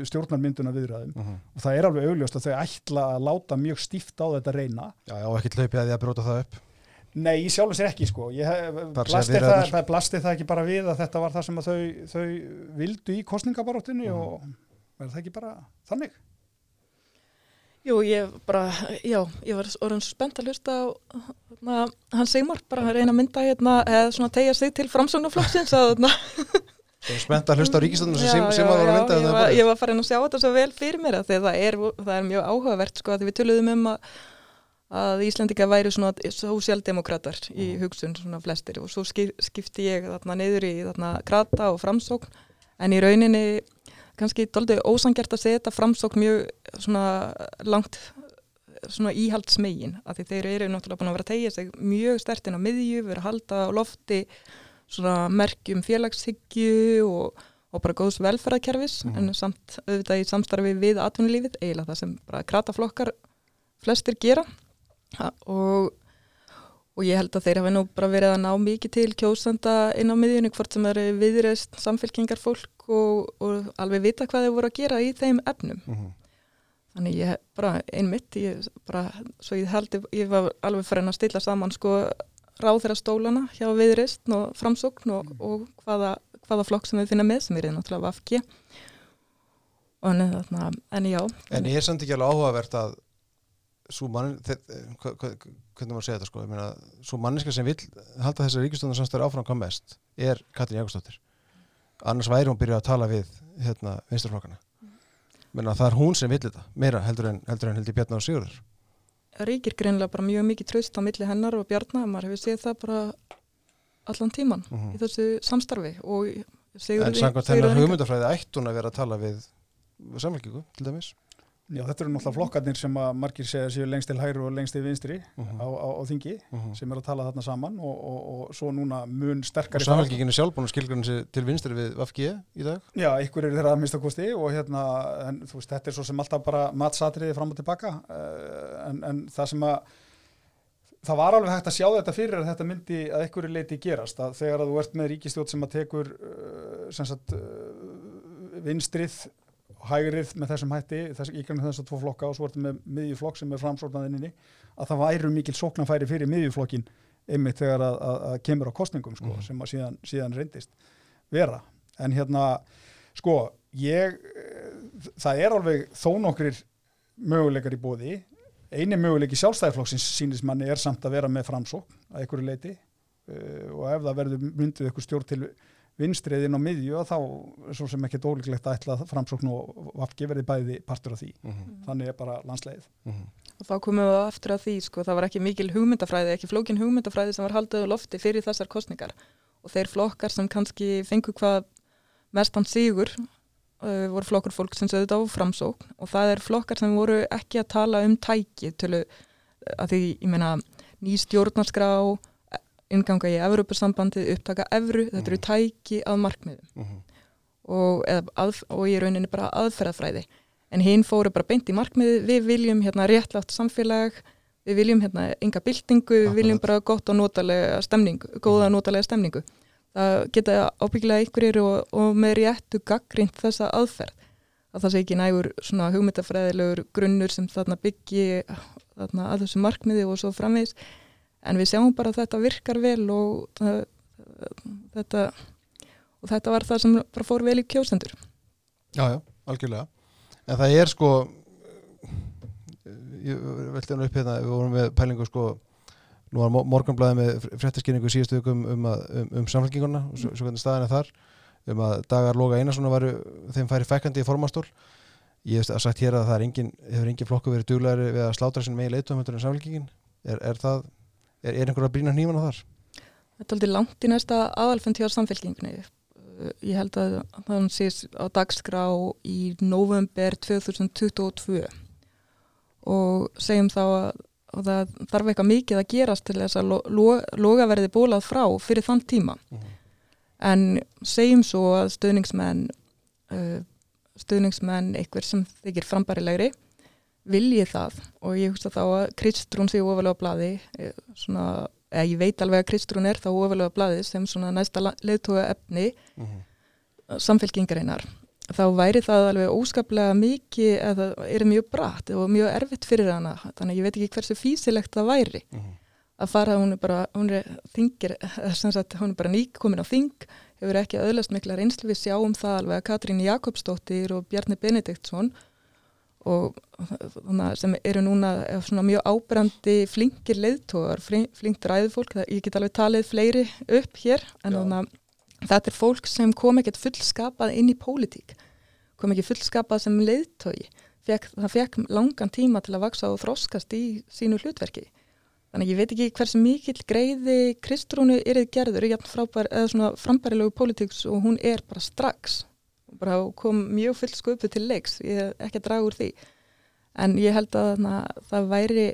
stjórnarmynduna viðræðum Mhm. og það er alveg augljóst að þau ætla að láta mjög stíft á þetta reyna Já, já, ekki hlaupið að því að brjóta það upp Nei, í sjálfum sér ekki sko. Blasti það, það, blasti það ekki bara við að þetta var það sem þau, þau vildu í kostningabaróttinni Mhm. og verður það ekki bara þannig? Jú, ég bara, já, ég var orðin svo spennt að hlusta á na, hann Sigmar, bara að reyna að mynda hérna, eða svona tegja sig til framsóknarflokksins að na, Svo spennt að hlusta á ríkistöndum sem, Já, sem já, að mynda ég, var, ég var farin að sjá þetta svo vel fyrir mér að því að það er, það er mjög áhugavert sko að við töluðum um að, að Íslandika væri svona sósjaldemokrater í hugsun svona flestir og svo skip, skipti ég þarna niður í þarna krata og framsókn en í rauninni kannski doldið ósangjart að setja framsókn mjög svona langt svona íhaldsmegin að því þeir eru náttúrulega búin að vera að tegja sig mjög stertinn á miðju, vera að halda á lofti svona merkjum félagshyggju og, og bara góðs velferðarkerfis Mhm. en samt auðvitað í samstarfi við atvinnulífið eiginlega það sem bara krataflokkar flestir gera og, og ég held að þeir hafi nú bara verið að ná mikið til kjósanda inn á miðjunni hvort sem eru viðreist samfélkingar fólk og, og alveg vita hvað þeir voru að gera í þeim efnum. Mm -hmm. Þannig ég bara einmitt, ég bara, svo ég held, ég var alveg fyrir að stilla saman sko ráð þeirra stólana hjá viðreist og framsókn og, og hvaða, hvaða flokk sem við finna með sem er náttúrulega vafki þarna, en já. En ég er samt ekki alveg áhugavert að svo mann, hvernig maður segja þetta sko, meina, svo manniska sem vil halda þessari ríkistöndar samstæður áfram hvað mest er Katrín Jákustóttir. Annars væri hún byrjað að tala við hérna vinsturflokkana. Menna það er hún sem vil þetta, meira heldur en heldur en heldur Bjarnar og Sigurður. Ríkir greinlega bara mjög mikið tröst á milli hennar og Bjarnar, maður hefur séð það bara allan tíman uh -huh. í þessu samstarfi og Sigurður... En samkvæmt hennar hugmyndafræði ætti hún að vera að tala við samfélkingu til dæmis? Já, þetta eru náttúrulega flokkarnir sem að margir segja séu lengst til hæru og lengst til vinstri uh -huh. á, á, á þingi uh -huh. sem er að tala þarna saman og, og, og svo núna mun sterkari... Og samfélkinginu sjálf búin að skilgjörna sér til vinstri við VFG í dag? Já, ykkur eru þeirra að mista kosti og hérna, en, þú veist, þetta er svo sem alltaf bara matsatriði fram og tilbaka uh, en, en það sem að það var alveg hægt að sjá þetta fyrir að þetta myndi að ykkur leiti gerast að þegar að þú ert með ríkistjótt sem að tekur uh, sem sagt, uh, vinstrið hægrið með þessum hætti, þess, í kannum þess að tvo flokka og svo er þetta með miðjuflokk sem er framsórnaðinni að það væru mikil sóknanfæri fyrir miðjuflokkin einmitt þegar að, að, að kemur á kostningum sko, mm. sem að síðan, síðan reyndist vera. En hérna sko, ég það er alveg þó nokkrir möguleikar í bóði eini möguleik í sjálfstæðiflokksins sínist manni er samt að vera með framsókn að einhverju leiti uh, og ef það verður myndið eitthvað stjórn til vinstriðin á miðju og þá er svo sem ekki dólíklegt að ætla framsókn og vafki verði bæði partur af því. Mm -hmm. þannig er bara landsleið mm -hmm. og þá komum við aftur af því sko, það var ekki mikil hugmyndafræði, ekki flókin hugmyndafræði sem var haldið á lofti fyrir þessar kostningar og þeir flokkar sem kannski fengu hvað mestan sigur uh, voru flokkur fólk sem sögðu þetta á framsókn. Og það er flokkar sem voru ekki að tala um tæki til að því, ég meina, ný stjórnarskrá inganga í Evropasambandið, upptaka Evru, þetta eru mhm. tæki að markmiðum uh mhm. -huh. og, að, og í rauninni bara aðferðafræði en hinn fóru bara beint í markmiði, við viljum hérna réttlátt samfélag, við viljum hérna enga byltingu, við viljum bara gott og notalega stemningu, góða og mhm. notalega stemningu. Það geta ábyggilega einhverjir og, og með réttu gaggrind þessa aðferð að það sé ekki nægur svona hugmyndafræðilegur grunnur sem þarna byggi þarna að þessu markmiði og svo framvegs en við sjáum bara að þetta virkar vel og það, þetta og þetta var það sem bara fór vel í kjósendur. Jájá, algjörlega. En það er sko ég veldi hann upp hérna við vorum með pælingu sko nú var morgunblæði með fréttaskynningu síðustu um, um, um, um samfélkinguna og svo, hvernig staðin er þar um að Dagar Loga Einarsson varu þeim færi fekkandi í formastól ég hef sagt hér að það er engin, hefur engin flokku verið duglegri við að slátra sinni með í leitumhundur en samfélkingin er, er það er, er einhverja brína hníman á þar? Þetta er aldrei langt í næsta aðalfund hjá samfélkingunni ég held að það sést á dagskrá í november 2022 og segjum þá að það þarf eitthvað mikið að gerast til þess að lo, lo, bólað frá fyrir þann tíma uh mhm. -huh. en segjum svo að stöðningsmenn uh, stöðningsmenn eitthvað sem þykir frambærilegri viljið það og ég hugsa þá að Kristrún sé ofalega bladi eh, svona, eða ég veit alveg að Kristrún er þá ofalega bladi sem svona næsta leðtóga efni mhm. -huh. samfélkingareinar þá væri það alveg óskaplega mikið eða er mjög brætt og mjög erfitt fyrir hana þannig ég veit ekki hversu físilegt það væri mhm. -huh. að fara, hún er bara hún er, þingir, sagt, hún er bara nýk komin á þing, hefur ekki öðlast mikla reynslu við sjáum það alveg að Katrín Jakobsdóttir og Bjarni Benediktsson og sem eru núna mjög ábrandi flinkir leiðtógar, flinkt ræðufólk ég get alveg talið fleiri upp hér en þannig að þetta er fólk sem kom ekkert fullskapað inn í pólitík kom ekki fullskapað sem leiðtógi það fekk langan tíma til að vaksa og þróskast í sínu hlutverki. Þannig ég veit ekki hversu mikill greiði Kristrúnu erið gerður frábær, eða svona frambærilegu pólitíks og hún er bara strax bara kom mjög fullt sköpu til leiks, ég hef ekki að draga úr því. En ég held að na, það væri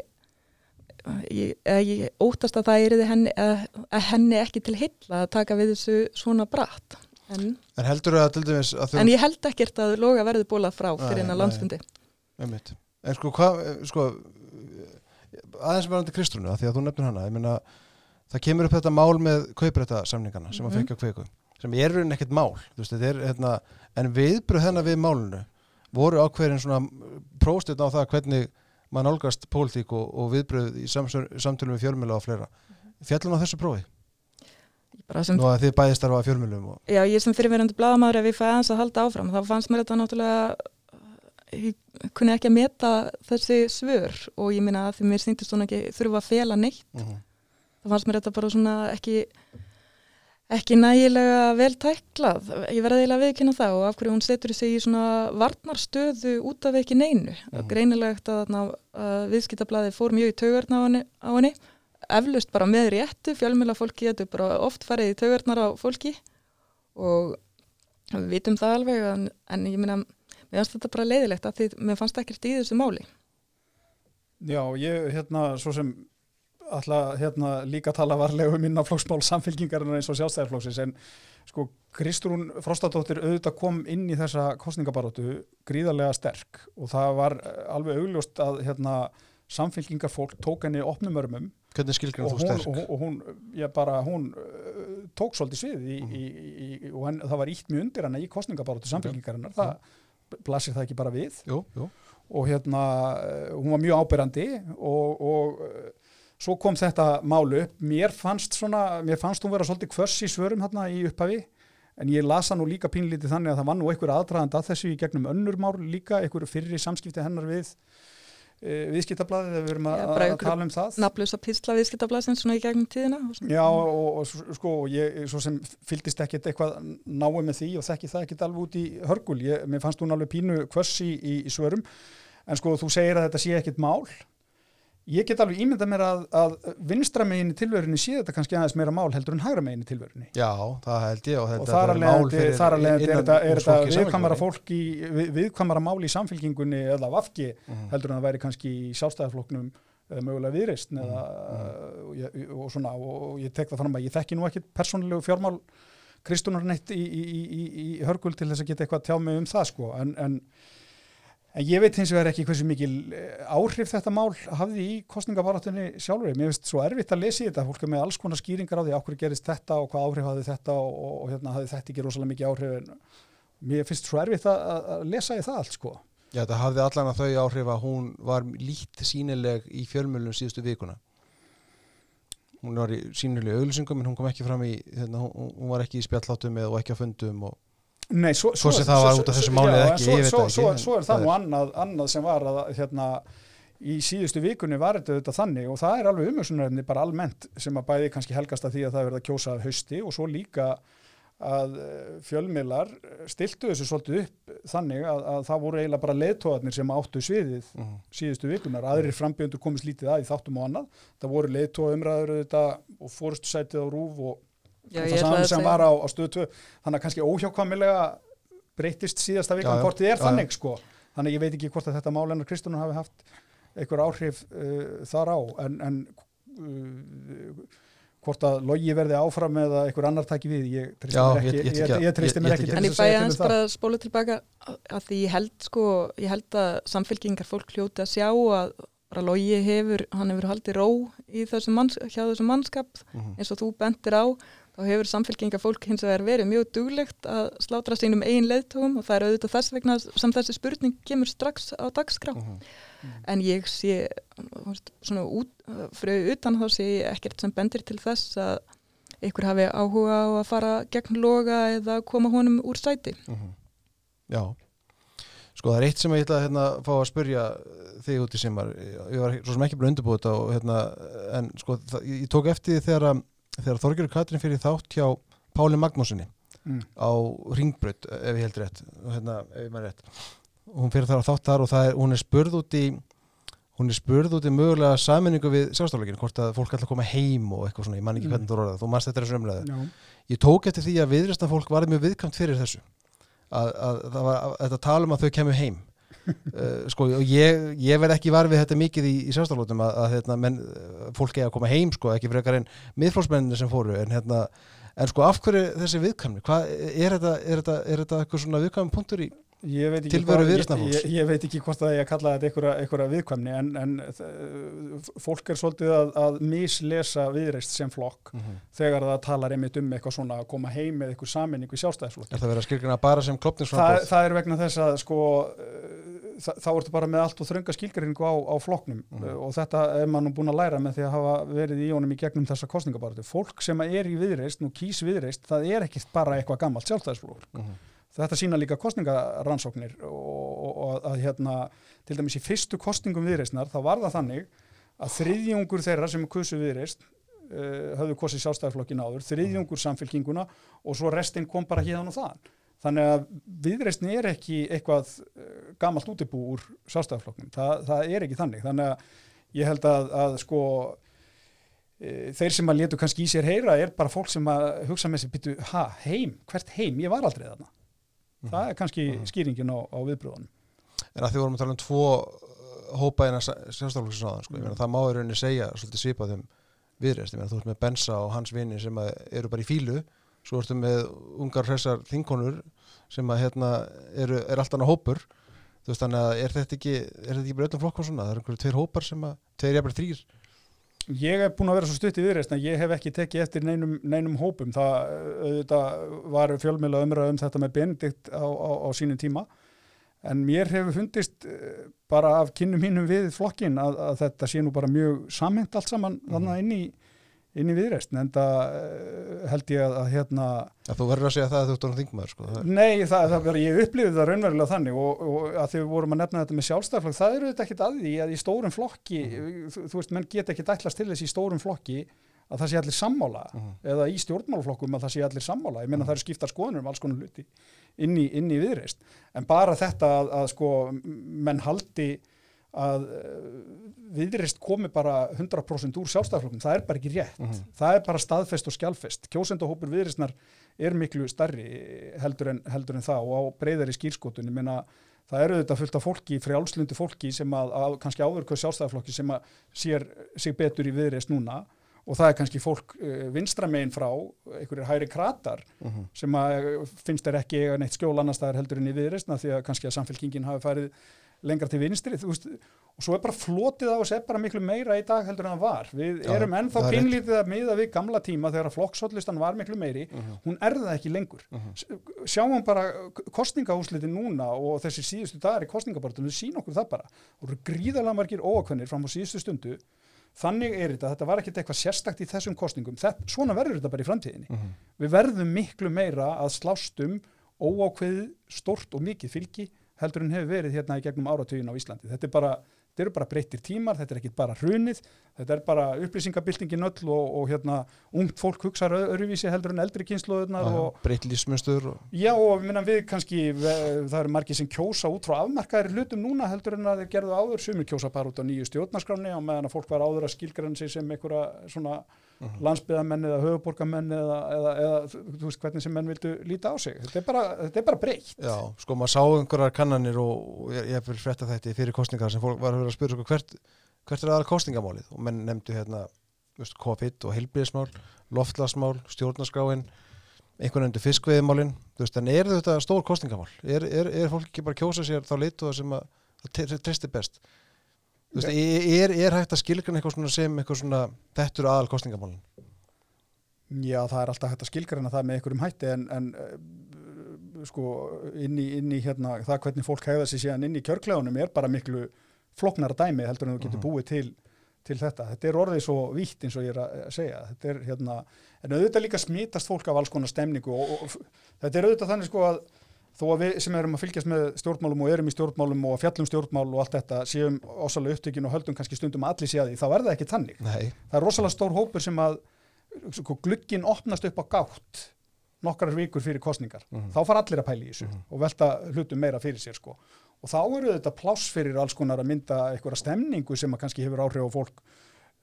ég, ég óttast að það er henni, að, að henni ekki til heilla að taka við þessu svona bratt. En, en heldur það til dæmis þú... en ég held ekkert að loga verði bólað frá fyrir hennar landsfundi. en sko hvað sko aðeins verðandi Kristrúnu, því að þú nefnir hana ég meina, það kemur upp þetta mál með kauprætta samningana sem að Mhm. fekja kveiku sem er raunin ekkert mál veist, er, hérna, en viðbröð hennar við málinu voru ákveðin svona próstinn á það hvernig maður nálgast pólitík og, og viðbröð í samtölum við fjölmjöla og fleira. Fjallum á þessu prófi, nú að þið bæðist starfa fjölmjölum og, Já, ég sem fyrirverandi blaðamaður ef ég fæði aðeins að halda áfram þá fannst mér þetta náttúrulega ég kunni ekki að meta þessi svör og ég minna að því mér sýndist hún ekki þurfa að fela neitt. Uh þá fannst mér þetta bara svona ekki ekki nægilega vel tæklað. Ég verði eiginlega viðkynna það og af hverju hún setur sig í svona varnarstöðu út af ekki neinu. Mhm. greinilegt að, að, að viðskiptablaði fór mjög í taugarna á henni, eflust bara með réttu. Fjölmjöla fólki getur bara oft farið í taugarnar á fólki og við vitum það alveg en, en ég minna mér fannst þetta bara leiðilegt að því mér fannst ekkert í þessu máli. Já, ég hérna svo sem ætla hérna líka tala varlega um innanflóksmál samfélkingarinn eins og sjálfstæðarflóksins en sko Kristrún Frostadóttir auðvitað kom inn í þessa kostningabarótu gríðarlega sterk og það var eh, alveg augljóst að hérna samfélkingarfólk tók henni opnum örmum. Og þú hún, sterk? og, og hún, bara, hún uh, tók svolítið svið í, Mhm. í, í, í, og henn, það var ítt mjög undir hana í kostningabarótu samfélkingarinnar, það blasir það ekki bara við. Jú, jú. og hérna hún var mjög ábyrrandi og, og svo kom þetta málu upp. Mér fannst svona, mér fannst hún vera svolítið kvöss í svörum hérna í upphafi en ég lasa nú líka pínlítið þannig að það var nú einhver aðdraðand að þessu í gegnum önnur mál líka, einhver fyrri samskipti hennar við uh, viðskiptablaðið þegar við erum að, að tala um það. nafnlösa písla viðskiptablasins svona í gegnum tíðina. Já og, og sko ég svo sem fylgdist ekkert eitthvað náið með því og þekki það ekkert alveg út í hörgul. Ég, mér fannst hún alveg pínu kvössi í, í svörum. En sko þú segir að þetta sé ekkert mál ég get alveg ímyndað mér að, að vinstra megin í tilverunni sé þetta kannski aðeins meira mál heldur en hægra megin í tilverunni já, það held ég og og þar er að leiðandi er þetta, Samfylkingunni. fólk í við, viðkvæmara mál í samfélkingunni eða vafki Mhm. heldur en það væri kannski í sjálfstæðarfloknum eða mögulega viðreist Mhm. og, og svona og ég tek það fram að ég þekki nú ekki persónulegu fjármál Kristunar neitt í, í, í, í, í hörgul til þess að geta eitthvað tjá mig um það sko en, en, en ég veit hins vegar ekki hversu mikil eh, áhrif þetta mál hafði í kostningabarátunni sjálfur mér finnst svo erfitt að lesa í þetta. Fólk er með alls konar skýringar á því okkur gerist þetta og hvað áhrif hafði þetta og, og, og hérna hafði þetta ekki rosalega mikið áhrif en mér finnst svo erfitt að, að lesa í það allt sko. Já, þetta hafði allan að þau áhrif að hún var lít sínileg í fjölmjölum síðustu vikuna. Hún var í sínileg auðlýsingum en hún kom ekki fram í, hérna, hún, hún var ekki í spjalláttum eða ekki á fundum og Nei, svo, Svo sem það var út af þessu máli eða ekki, svo, ég veit svo, ekki, Svo, svo er það nú annað, annað sem var að hérna í síðustu vikunni var þetta auðvitað þannig og það er alveg umhersunarefni bara almennt sem að bæði kannski helgast að því að það verða að kjósa að hausti og svo líka að eh, fjölmiðlar stiltu þessu svolítið upp þannig að, að það voru eiginlega bara leiðtóðarnir sem áttu sviðið Mhm. síðustu vikunar, aðrir frambjöndur komist lítið að í þáttum og annað, það voru leiðtóða umræður auðvitað og fórustu sætið á rúf og það að sem var á, á stöðu 2 þannig að kannski óhjákvæmilega breytist síðasta vikan hvort þið er Já, þannig sko. Þannig ég veit ekki hvort að þetta mál ennar Kristúna hafi haft einhver áhrif uh, þar á. En, en uh, hvort að logi verði áfram eða einhver annar taki við ég treysti Já, mér ekki, En ég um það. bara að spóla tilbaka að því ég held sko, ég held að samfélkingar fólk hljóti að sjá að bara logi hefur, hann hefur haldið ró í þessum manns, hjá þessum mannskap Mhm. eins og þú bentir á þá hefur samfélkingar fólk hins vegar verið mjög duglegt að slátra sínum eigin leiðtóum og það er auðvitað þess vegna sem þessi spurning kemur strax á dagskrá. Mhm. en ég sé svona út, fyrir utan þá sé ég ekkert sem bendir til þess að ykkur hafi áhuga á að fara gegn loga eða koma honum úr sæti. Mhm. Já. Sko það er eitt sem ég ætla að hérna, fá að spyrja þig út í simar ég var svo sem ekki búin að undirbúið þetta og, hérna, en sko það, ég tók eftir því þegar, að- þegar Þorgjörður Katrin fyrir þátt hjá Páli Magnúsinni Mm. á Ringbraut ef ég held rétt, og hérna, ef ég maður rétt hún fyrir þar á þátt þar og er, hún er spurð út í hún er spurð út í mögulega saminningu við sjálfstafleikin, hvort að fólk ætla að koma heim og eitthvað svona, ég man ekki Mm. hvernig þú orðað þú mannst þetta er umræðu Já. ég tók eftir því að viðristan fólk var mjög viðkvæmt fyrir þessu að, að, að, þetta tala um að þau kemur heim uh, sko og ég, ég verð ekki var við þetta mikið í, í sjálfstaflótum að, að hérna, menn, uh, fólk eigi að koma heim sko, ekki frekar en miðflósmennir sem fóru en hérna, en sko af hverju þessi viðkvæmni hvað, er þetta, er þetta, er þetta eitthvað svona viðkvæmum punktur í, Ég veit hvað- ég, ég, veit ekki hvort að ég kalla þetta einhverja, viðkvæmni en, en þ- fólk er svolítið að, að mislesa viðreist sem flokk þegar það talar einmitt um eitthvað svona að koma heim með eitthvað saminningu í sjálfstæðisflokk. Er það verið að skilgjana bara sem Það, klopningsframboð? það er vegna þess að sko þa þá ertu bara með allt og þrönga skilgreiningu á, á flokknum Mhm. uh, og þetta er mann búin að læra með því að hafa verið í honum í gegnum þessa kostningabaratu. Fólk sem er í viðreist, nú kýs viðreist, það er ekki bara eitthvað gammalt sjálfstæðisflokk. Mhm. Þetta sína líka kostningarannsóknir og, og, og að hérna, til dæmis í fyrstu kostningum viðreistnar þá var það þannig að þriðjungur þeirra sem kusu viðreist uh, höfðu kosið sjálfstæðarflokkin áður, þriðjungur samfélkinguna og svo restinn kom bara hérna og þaðan. Þannig að viðreistni er ekki eitthvað uh, gamalt útibú úr sjálfstæðarflokknum. Það, það er ekki þannig. Þannig að ég held að, að sko e, þeir sem að letu kannski í sér heyra er bara fólk sem að hugsa með sér, byttu, ha, heim, hvert heim, ég var aldrei þarna. Það er kannski Mhm. skýringin á, á viðbröðunum. En að því vorum að tala um tvo uh, hópa innan sjálfstæðarflokksins áðan, sko. Meina, það má í rauninni segja svolítið svipað um meina, þú ert með Bensa og hans vini sem að eru bara í fílu, svo ertu með ungar hressar þinkonur sem að hérna eru, er allt annað hópur. Þú veist, þannig að er þetta ekki, er þetta ekki bara öllum flokkum svona? Það eru einhverju tveir hópar sem að, tveir jafnir þrýr. Ég er búin að vera svo stutt í viðreist en ég hef ekki tekið eftir neinum, neinum hópum. Það auðvitað, var fjölmjöla umræð um þetta með Benedikt á, á, á sínum tíma. En mér hefur fundist eh, bara af kynnum mínum við flokkin að, að þetta sé nú bara mjög samhengt allt saman Mhm. þannig inn í, inn í viðreist. En það held ég að, að hérna, Já, þú verður að segja það að þú ert orðin þingmaður, sko. Það Nei, það, það ég upplifði það raunverulega þannig og, og að því við vorum að nefna þetta með sjálfstæðarflokk, það eru þetta ekkit að því að í stórum flokki, þú, þú veist, menn geta ekkit ætlast til þess í stórum flokki að það sé allir sammála Mhm. eða í stjórnmálaflokkum að það sé allir sammála, ég meina það eru skiptar skoðunum um alls konar hluti inn í, inn í viðreist, en bara þetta að, að sko, menn haldi að uh, viðreist komi bara 100% úr sjálfstæðarflokkum, það er bara ekki rétt Mhm. það er bara staðfest og skjálfest kjósendahópur viðreistnar er miklu starri heldur en, heldur en það og á breyðari skýrskotun, ég meina það eru þetta fullt af fólki, frjálslundi fólki sem að, að kannski áðurkauð sjálfstæðarflokki sem að sér sig betur í viðreist núna og það er kannski fólk uh, vinstramegin frá, einhverjir hæri kratar Mhm. sem að finnst þeir ekki eiga neitt skjól annar staðar heldur en í viðreistna því að kannski að samfélkingin hafi farið lengra til vinstri, þú veist og svo er bara flotið á þessu er bara miklu meira í dag heldur en það var. Við Já, erum ennþá pinlítið að miða við gamla tíma þegar að flokkshóllistan var miklu meiri Mhm. hún er það ekki lengur. Mhm. S- Sjáum bara kostningahúslitin núna og þessi síðustu dagar í kostningabartum við sín okkur það bara. Það voru gríðarlega margir óakvennir fram á síðustu stundu þannig er þetta, þetta var ekkit eitthvað sérstakt í þessum kostningum, þetta, svona verður þetta bara í framtíðinni. Mhm. Við verðum miklu meira að slást um óákveðið, stort og mikið fylgi heldur en hefur verið hérna í gegnum áratugin á Íslandi. Þetta er bara, þetta eru bara breyttir tímar, þetta er ekki bara hrunið, þetta er bara upplýsingabildingin öll og, og hérna ungt fólk hugsaður ö- öðruvísi heldur en eldri kynsluðunar lífsmynstur og já og minna, við kannski, við, það eru margir sem kjósa út frá afmarkaðir hlutum núna heldur en að þeir gerðu áður, sumir kjósa bara út á nýju stjórnarskráni og meðan að fólk var áður að skilgrann sig sem einhverja svona Mhm. landsbyðamenn eða höfuborgamenn eða, eða, eða þú veist hvernig sem menn vildu líta á sig. Þetta er bara, þetta er bara breytt. Já, sko maður sá einhverjar kannanir og, ég, ég fyrir frétta þetta fyrir kostningar sem fólk var að vera að spyrja sko, hvert, hvert er aðal kostningamálið og menn nefndu hérna COVID og heilbíðismál, loftlasmál, stjórnarskráin, einhvern veginn fiskveiðimálin, þú veist, en er þetta stór kostningamál? Er, er, er fólk ekki bara að kjósa sér þá leitu sem að það tristir best? Þú veist, er, er hægt að skilgjana eitthvað svona sem eitthvað svona, þetta eru aðal kostningamálin? Já, það er alltaf hægt að skilgræna það með einhverjum hætti en, en uh, sko inn í, inn í hérna, það hvernig fólk hegða sér síðan inn í kjörklegunum er bara miklu flóknara dæmi heldur en þú getur Mhm. búið til, til þetta. Þetta er orðið svo vítt eins og ég er að segja. Þetta er hérna, en auðvitað líka smítast fólk af alls konar stemningu og, og, og þetta er auðvitað þannig sko að þó að við sem erum að fylgjast með stjórnmálum og erum í stjórnmálum og fjallum stjórnmál og allt þetta séum ósalega upptökin og höldum kannski stundum að allir sé að því, þá er það ekki tannig Nei, það er rosalega stór hópur sem að sko, glugginn opnast upp á gátt nokkrar vikur fyrir kostningar Mhm. þá fara allir að pæla í þessu Mhm. og velta hlutum meira fyrir sér sko. og þá eru þetta pláss fyrir alls konar að mynda einhverja stemningu sem að kannski hefur áhrif á fólk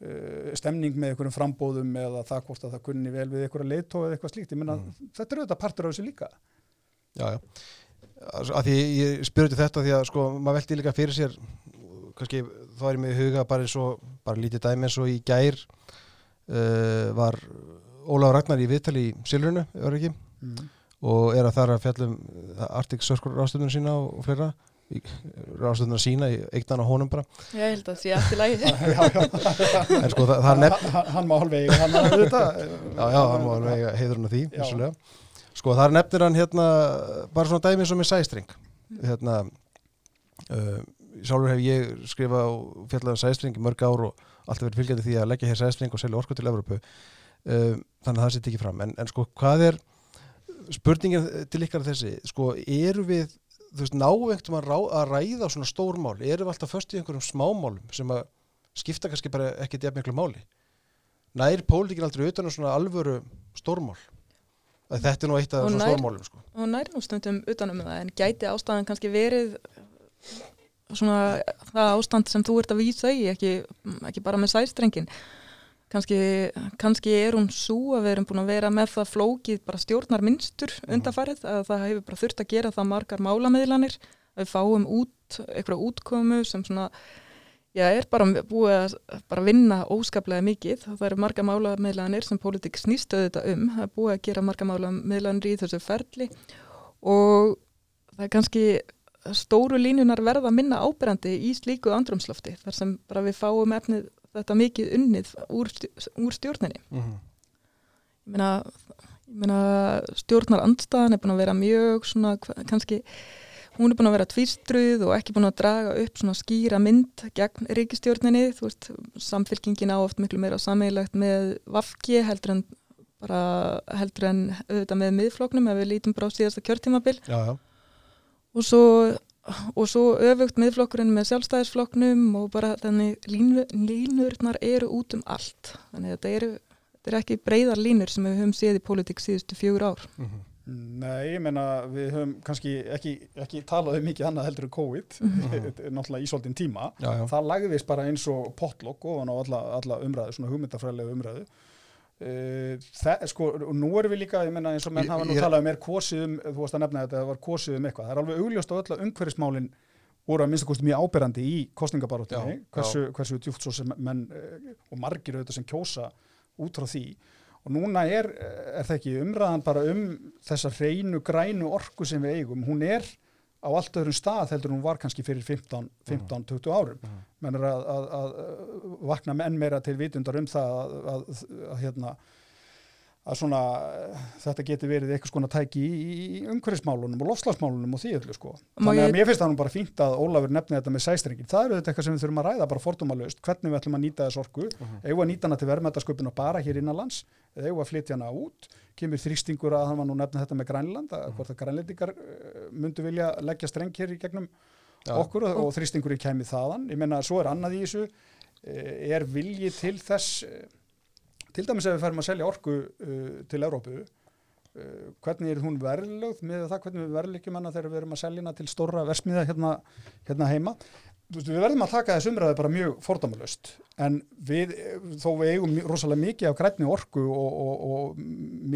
uh, stemning með einhverjum frambóðum eða það hvort að það kunni vel við einhverja leiðtóð eða eitthvað slíkt, ég menna Mhm. þetta eru þetta partur af þessu líka já, já. Að því ég spurði þetta því að sko, maður veldi líka fyrir sér kannski þá er ég með huga bara eins og bara lítið dæmi eins og í gær uh, var Ólaf Ragnar í viðtali í Silrunu, mm. og er að þar að fjallum Arctic Circle rástöndunum sína og, og fleira rástöndunum sína í eignan á honum bara Ég held að það sé eftir lægi <laughs> en sko það, það nefn hann, má alveg eiga já, já, hann má alveg heiður hann að því vissulega. Sko þar nefnir hann hérna bara svona dæmi sem er sæstring. Hérna uh, sjálfur hef ég skrifað og fjallað um sæstring í mörg ár og alltaf verið fylgjandi því að leggja hér sæstring og selja orku til Evropu uh, þannig að það sé tekið fram. En, en sko hvað er spurningin til ykkar þessi, sko eru við þú veist, náengtum að, að ræða svona stórmál, eru við alltaf först í einhverjum smámálum sem að skipta kannski bara ekkert jafn miklu máli? Nær pólitíkin aldrei utan á svona alvöru stórmál að þetta er nú eitt af svona stórmálum sko. og nær nú stundum utanum það en gæti ástæðan kannski verið svona það ástand sem þú ert að vísa í ekki, ekki bara með sæstrengin kannski, kannski er hún svo að við erum búin að vera með það flókið bara stjórnar minnstur mhm. undarfarið að það hefur bara þurft að gera það margar málameðlanir að við fáum út eitthvað útkomu sem svona já, er bara búið að bara vinna óskaplega mikið. Það eru margar málameðlanir sem pólitík snýstöðu þetta um. Það er búið að gera margar málameðlanir í þessu ferli og það er kannski stóru línunar verða minna áberandi í slíku andrumslofti þar sem bara við fáum efnið þetta mikið unnið úr, úr stjórninni. Mm -hmm. ég meina, meina stjórnar andstaðan er búin að vera mjög svona kannski hún er búin að vera tvístruð og ekki búin að draga upp svona skýra mynd gegn ríkistjórninni, þú veist samfélkingin á oft miklu meira sameigilegt með vafki heldur en bara heldur en auðvitað með miðfloknum ef við lítum bara á síðasta kjörtímabil já, já. og svo og svo öfugt miðflokkurinn með sjálfstæðisflokknum og bara þannig línu, línurnar eru út um allt þannig að þetta eru, þetta eru ekki breyðar línur sem við höfum séð í pólitík síðustu fjögur ár mm -hmm. Nei, ég menna við höfum kannski ekki, ekki talað um mikið annað heldur um COVID. -hmm. náttúrulega í svolítinn tíma. Já, já. það lagðist bara eins og potlokk ofan á alla, alla umræðu, svona hugmyndafræðilega umræðu. Uh, það, sko, og nú erum við líka, ég menna eins og menn hafa nú ég, talað um er kosið um, þú varst að nefna þetta, það var kosið um eitthvað, það er alveg augljóst á öllu umhverfismálin voru að minnst að kosti mjög áberandi í kostningabaróttinni, hversu, hversu djúft svo sem menn uh, og margir auðvitað sem kjósa út frá því og núna er, er það ekki umræðan bara um þessa hreinu grænu orku sem við eigum, hún er á allt öðrum stað heldur hún var kannski fyrir 15-20 árum. Mm. menn er að, að, að vakna menn meira til vitundar um það að, að hérna að svona þetta getur verið eitthvað svona tæki í, í umhverfismálunum og lofslagsmálunum og því öllu sko. Þannig að ég... mér finnst það nú bara fínt að Ólafur nefni þetta með sæstrengin. Það eru þetta eitthvað sem við þurfum að ræða bara fordómalöst, hvernig við ætlum að nýta þess orku, uh -huh. eigum að nýta hana til verðmættasköpuna bara hér innanlands, eða eigum að flytja hana út, kemur þrýstingur að hann var nú nefna þetta með Grænland, að uh -huh. hvort að grænlendingar uh, myndu vilja leggja streng hér í gegnum ja. okkur og, og þrýstingurinn kemur þaðan. Ég menna, svo er annað í þessu, eh, er vilji til þess eh, til dæmis ef við færum að selja orku uh, til Európu uh, hvernig er hún verðlögð með það hvernig við verðlögjum hana þegar við erum að selja hana til stóra versmiða hérna, hérna heima? Veist, við verðum að taka þess umræði bara mjög fordómalust en við, þó við eigum rosalega mikið af grætni orku og, og, og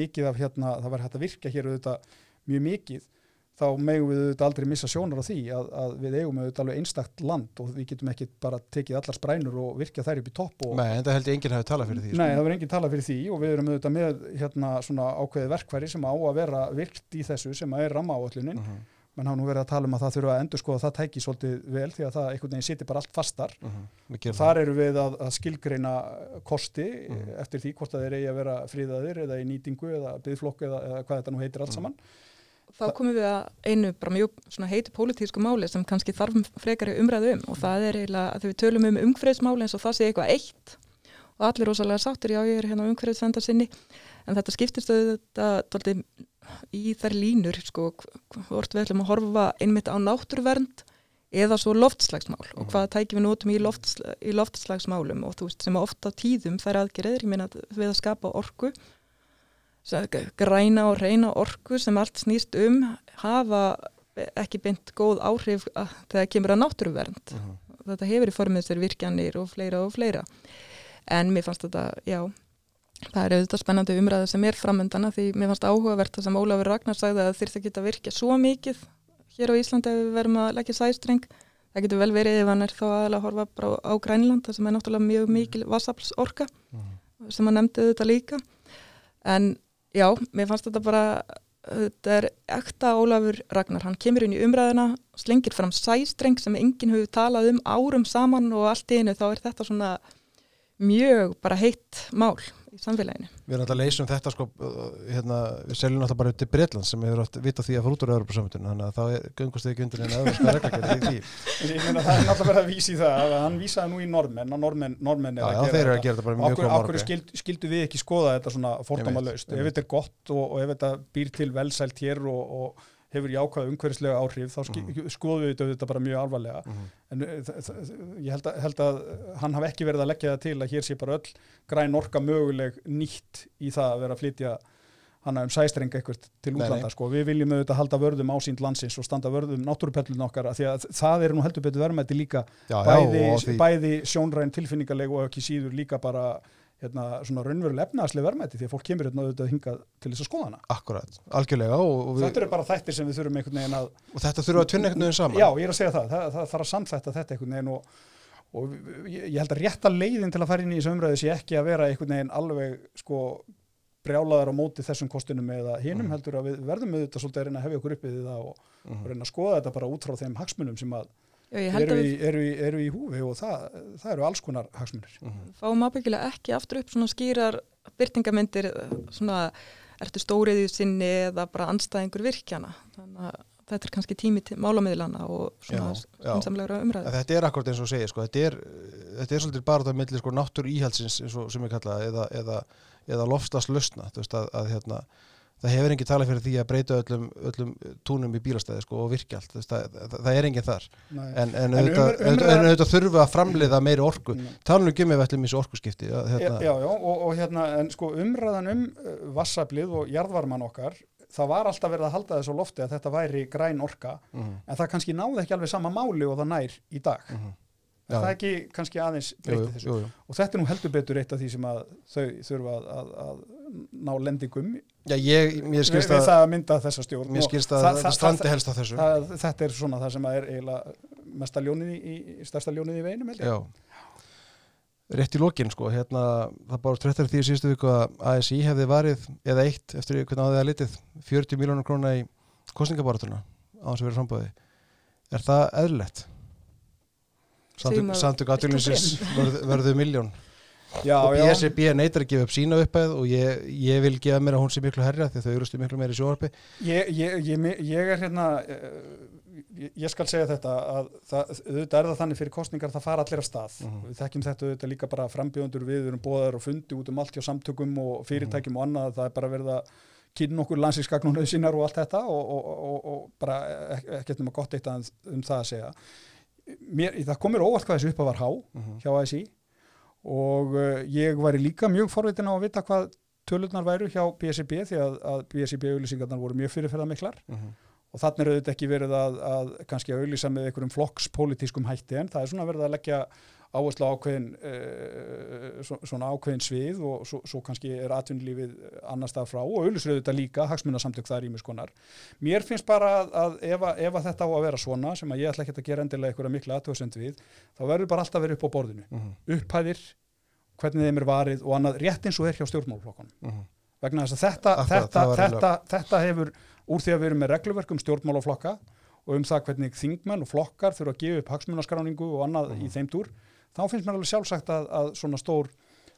mikið af hérna, það verður hægt að virka hér auðvitað mjög mikið þá megum við auðvitað aldrei missa sjónar á því að, að við eigum auðvitað alveg einstakt land og við getum ekki bara tekið allar sprænur og virkja þær upp í topp. Nei, en það held ég enginn hafi talað fyrir því. Nei, sko. það verður enginn talað fyrir því og við erum auðvitað með hérna svona ákveði verkværi sem á að vera virkt í þessu sem að er ramma áallunin, uh -huh. menn hafa nú verið að tala um að það þurfa að endur skoða það tæki svolítið vel því að það einhvern veginn siti bara allt fastar. Uh -huh. Þar eru við að, að skilgreina kosti uh -huh. eftir því hvort það er eigi að vera fríðaðir eða í nýtingu eða byggflokku eða, eða hvað þetta nú heitir allt saman þá komum við að einu bara mjög heiti pólitísku máli sem kannski þarf frekari umræðu um og það er eiginlega að við tölum um umhverfismáli eins og það sé eitthvað eitt og allir rosalega sáttur, já ég er hérna umhverfisvendar sinni en þetta skiptist auðvitað í þær línur sko, hvort við ætlum að horfa einmitt á náttúruvernd eða svo loftslagsmál og hvað tækjum við nótum í, loftsla, í loftslagsmálum og þú veist sem ofta tíðum þær aðgerðir, ég meina við að skapa orku græna og reyna orku sem allt snýst um hafa ekki beint góð áhrif þegar kemur að náttúruvernd uh mhm. -huh. þetta hefur í formið sér virkjanir og fleira og fleira en mér fannst þetta, já það er auðvitað spennandi umræða sem er framöndana því mér fannst áhugavert það sem Ólafur Ragnar sagði að þyrst að geta virkja svo mikið hér á Íslandi ef við verum að leggja sæstreng það getur vel verið ef hann er þá aðalega að horfa bara á Grænland það sem er náttúrulega mjög mikil vassaflsorka uh mhm. -huh. sem hann nefndi auðvitað líka en já, mér fannst þetta bara þetta er ekta Ólafur Ragnar, hann kemur inn í umræðina, slengir fram sæstreng sem enginn hefur talað um árum saman og allt í einu þá er þetta svona mjög bara heitt mál í samfélaginu. Við erum alltaf að leysa um þetta sko, hérna, við seljum alltaf bara til Breitland sem hefur átt vita því að fara út úr Európa-samhundinu, þannig að þá gungast þið ekki undir einu öðvunska reglagerði í því. Ég meina það er náttúrulega verið að vísi það að hann vísaði nú í normenn og normenn, normenn er Já, að já, gera þeir eru að gera þetta bara mjög góð okkur skild, skildu við ekki skoða þetta svona fordóma laust. Ef þetta er gott og, og ef þetta býr til velsælt hér og, og hefur jákvæða umhverfislega áhrif þá Mhm. skoðum við þetta bara mjög alvarlega. En uh, þ- þ- ég held að, held að hann hafi ekki verið að leggja það til að hér sé bara öll græn orka möguleg nýtt í það að vera að flytja hana um sæstreng eitthvað til útlanda sko. Við viljum auðvitað halda vörðum ásýnd landsins og standa vörðum náttúrupellun okkar því að það er nú heldur betur verðmætti líka Já, já, bæði, því, bæði sjónræn tilfinningarleg og ekki síður líka bara hérna, svona raunveruleg efnaðsleg verðmætti því að fólk kemur hérna auðvitað hingað til þess að skoða hana. akkurat, algjörlega við, Þetta eru bara þættir sem við þurfum einhvern veginn að og þetta þurfa að tvinna einhvern veginn saman. Já, ég er að segja það, það, það þarf að samþætta þetta einhvern veginn og, og ég, ég held að rétta leiðin til að fara inn í þessu umræðu sé ekki að vera einhvern veginn alveg sko brjálaðar á móti þessum kostunum eða hinum Mhm. heldur að við verðum auðvitað svolítið að reyna að hefja okkur upp við það og, Mhm. reyna að skoða þetta bara út frá þeim hagsmunum sem að ég eru í, við eru, í, eru í húfi og það, það eru alls konar hagsmunir. Mhm. fáum ábyggilega ekki aftur upp svona skýrar byrtingamindir, svona ertu stóriðið sinni eða bara anstæðingur virkjana. Þannig að þetta er kannski tími til málamiðlana og svona Já, já. skynnsamlegra umræðu. En Þetta er akkurat eins og þú segir, sko, þetta er, þetta er svolítið bara það milli sko, náttúr íhaldsins eins og sem ég kalla það, eða, eða, eða lofslaslausna, þú veist að, að hérna, það hefur enginn talað fyrir því að breyta öllum, öllum túnum í bílastæði sko, og virkja allt, það, það, er enginn þar Nei. en, en, En auðvitað, en þurfa að framleiða meiri orku, Mm. tala nú ekki um ef við í þessu orkuskipti hérna, Já, já, og, og hérna, en sko umræðan um uh, vassablið og jarðvarman okkar, það var alltaf verið að halda þess á lofti að þetta væri græn orka, Mhm, en það kannski náði ekki alveg sama máli og það nær í dag. mhm. Er Já. það ekki kannski aðeins breytið þessu? jú, jú. Og þetta er nú heldur betur eitt af því sem að þau þurfa að, að, að ná lendingum Já, ég, mér skilst við að, það að mynda þessa stjórn. mér skilst að það- strandi helst á þessu. það, þetta er svona það sem er eiginlega mesta ljónið í, í stærsta ljónið í veginum, held ég. Já. Rétt í lokin, sko, hérna, það bárst fréttar því síðustu viku að ASI hefði varið, eða eitt, eftir hvernig á því að litið, 40 miljónur króna í kostningabaratuna á þess að vera frambóði. Er það eðlilegt? Að- Samtök aðtjóðlinsins verðu, verðu miljón. Já, og. BSB neytar að gefa upp sína uppæð og ég, ég vil gefa mér að hún sé miklu herra því að þau erustu miklu meira í sjóarpi. Ég, ég, ég, ég er hérna, eh, ég, ég skal segja þetta að það, auðvitað er það þannig fyrir kostningar að það fara allir af stað. Mhm. Við þekkjum þetta auðvitað líka bara frambjóðundur við erum bóðar og fundi út um allt hjá samtökum og fyrirtækjum og annað. Það er bara verið að kynna okkur landsinsgagnunum sínar og allt þetta og, og, og, og bara ek- ekkert nema gott eitt að, um það að segja. Mér, það komir óvart hvað þessi uppa var há hjá ASI og uh, ég væri líka mjög forvitin á að vita hvað tölurnar væru hjá BSB því að, að BSB auðlýsingarnar voru mjög fyrirferða miklar og þannig er auðvitað ekki verið að, að kannski auðlýsa með einhverjum flokkspolítiskum hætti en það er svona verið að leggja áherslu ákveðin uh, svo, svona ákveðin svið og svo, svo kannski er atvinnulífið annar stað frá og auðlýsir auðvitað líka hagsmunasamtök það er ímiskonar. Mér finnst bara að, að ef, ef að þetta á að vera svona sem að ég ætla ekki að gera endilega einhverja mikla aðtöðsend við þá verður bara alltaf verið upp á borðinu. Upphæðir, hvernig þeim er varið og annað rétt eins og er hjá stjórnmálaflokkunum. Vegna þess að þetta, þetta, þetta, þetta hefur úr því að við erum með regluverk um stjórnmálaflokka og um það hvernig þingmenn og flokkar þurfa að gefa upp hagsmunaskráningu og annað í þeim dúr, þá finnst mér alveg sjálfsagt að, að svona stór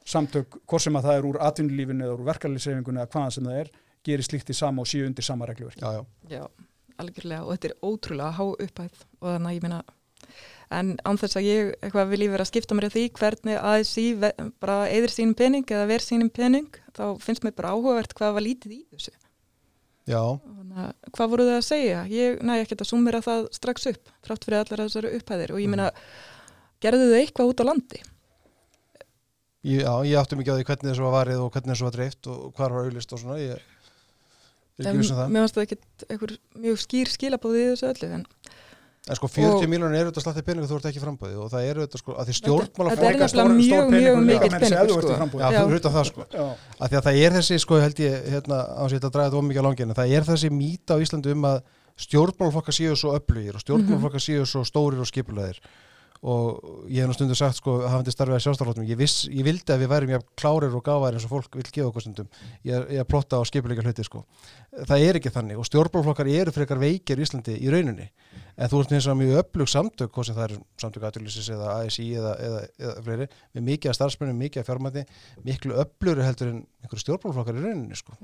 samtök, hvort sem að það er úr atvinnulífinu eða úr verkefliðsreifingunni eða hvaðan sem það er, gerir slíkt í sama og síu undir sama regluverk. Já, já. Já, algjörlega og þetta er ótrúlega há upphæð og þannig að ég meina en án þess að ég eitthvað vilji vera að skipta mér því hvernig ASI ve- bara eðir sínum pening eða ver sínum pening þá finnst mér bara áhugavert hvað var lítið í þessu Já, Þannig að, hvað voru þau að segja? Ég næ ekki að sumera það strax upp trátt fyrir allar þessari upphæðir og ég meina gerðu þau eitthvað út á landi? já, ég átti mikið á því hvernig þessu var varið og hvernig þessu var dreift og hvað var auðlist og svona, ég er ekki viss um það. Mér finnst það ekkit einhver mjög skýr skilabóði í þessu öllu en En sko 40 Og- miljónir eru þetta slattið peningu þú ert ekki frambæði og það eru þetta sko, að því Þetta- þetta er nefnilega mjög, mjög mikill peningur, sko. Það sko það er þessi, sko, held ég hérna, það er þessi mýta á Íslandi um að stjórnmálaflokkar séu svo öflugir og stjórnmálaflokkar séu svo stórir og skipulegir og ég hef nú stundu sagt sko hafandi starfið að sjálfstaflótum ég, ég vildi að við værum jafn klárir og gáðar eins og fólk vil gefa okkur stundum ég, ég að plotta á skipuleika hluti sko. Það er ekki þannig og stjórnbálflokkar eru frekar veikir í Íslandi í rauninni. En þú ert eins og mjög öflug samtök hvort sem það er samtök aðtjóðlýsis eða ASI eða, eða, eða fleiri með mikið af starfsmennum, mikið af fjármæti miklu öflugur heldur en einhverju stjórnbálflokkar í rauninni sko.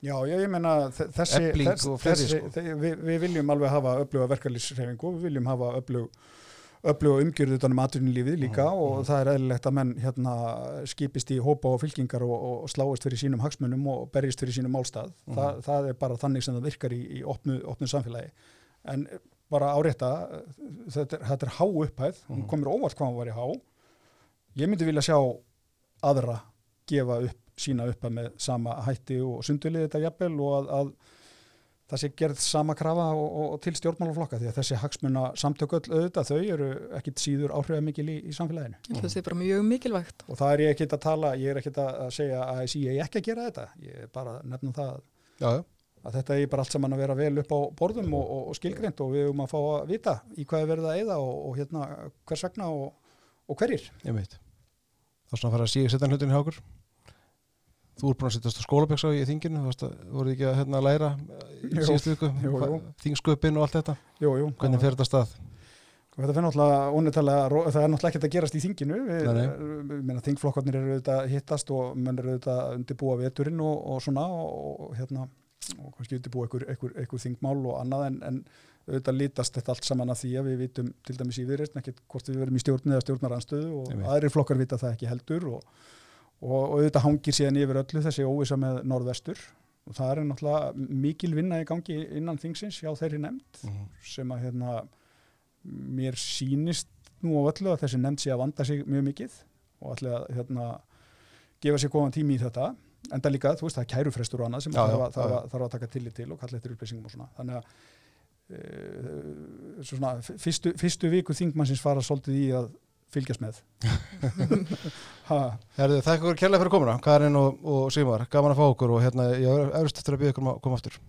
Já, ég, ég menna þessi, þessi sko. þe- við, við viljum alveg hafa öfluga verkalýsreifingu, við viljum hafa öflug öfluga umgjörðu utanum atvinnulífið líka Mhm, og það er eðlilegt að menn hérna skipist í hópa og fylkingar og, og sláist fyrir sínum hagsmunum og berjist fyrir sínum málstað. Mhm. Þa, það er bara þannig sem það virkar í, í opnu, opnu samfélagi. En bara árétta, þetta þetta er há upphæð, hún Mhm. komur óvart hvað hún var í há. Ég myndi vilja sjá aðra gefa upp sína uppa með sama hætti og sundulið þetta jafnvel og að, að það sé gerð sama krafa og, og, og til stjórnmálaflokka því að þessi hagsmuna samtökull auðvitað þau eru ekkit síður áhrifamikil í, í samfélaginu. Ég það sé bara mjög mikilvægt. og það er ég ekkit að tala, ég er ekkit að segja að ég er ekki að gera þetta, ég er bara nefna það Já, já, að þetta er bara allt saman að vera vel upp á borðum og, og, og skilgreint og við höfum að fá að vita í hvað er verið að eyða og, og hérna hvers vegna og, og hverjir. Ég veit Það er svona að fara að síða setja hlutin hjá okkur Þú ert búin að setjast á skólabeksa í þinginu, þú voruð ekki að hérna, læra í síðustu viku, þingsköpin og allt þetta? Jú, jú, hvernig fer þetta stað? Og Þetta fyrir náttúrulega ónýttalega, það er náttúrulega ekkert að gerast í þinginu, þingflokkarnir eru auðvitað að hittast og menn eru auðvitað að undirbúa veturinn og, og svona og, hérna og kannski undirbúa einhver, þingmál og annað en, en auðvitað lítast þetta allt saman að því að við vitum til dæmis í viðreist ekkert hvort við verum í stjórn eða stjórnaranstöðu og aðrir flokkar vita það ekki heldur og, og, auðvitað hangir síðan yfir öllu þessi óvisa með norðvestur. Og það er náttúrulega mikil vinna í gangi innan þingsins hjá þeirri nefnd Mhm. sem að hérna, mér sýnist nú á öllu að þessi nefnd sé að vanda sig mjög mikið og ætla að hérna, gefa sér góðan tími í þetta. En það líka, þú veist, það er kærufrestur og annað sem Já, þarf, já, að, þarf, já, að, þarf að taka tillit til og kalla eftir upplýsingum og svona. Þannig að e, svona, fyrstu, fyrstu viku þingmannsins fara svolítið í að fylgjast með. <laughs> Herðu, þakka ykkur kærlega fyrir komuna, Karin og, og Sigmar, gaman að fá okkur og hérna, ég er eftir eftir að byggja ykkur um að koma aftur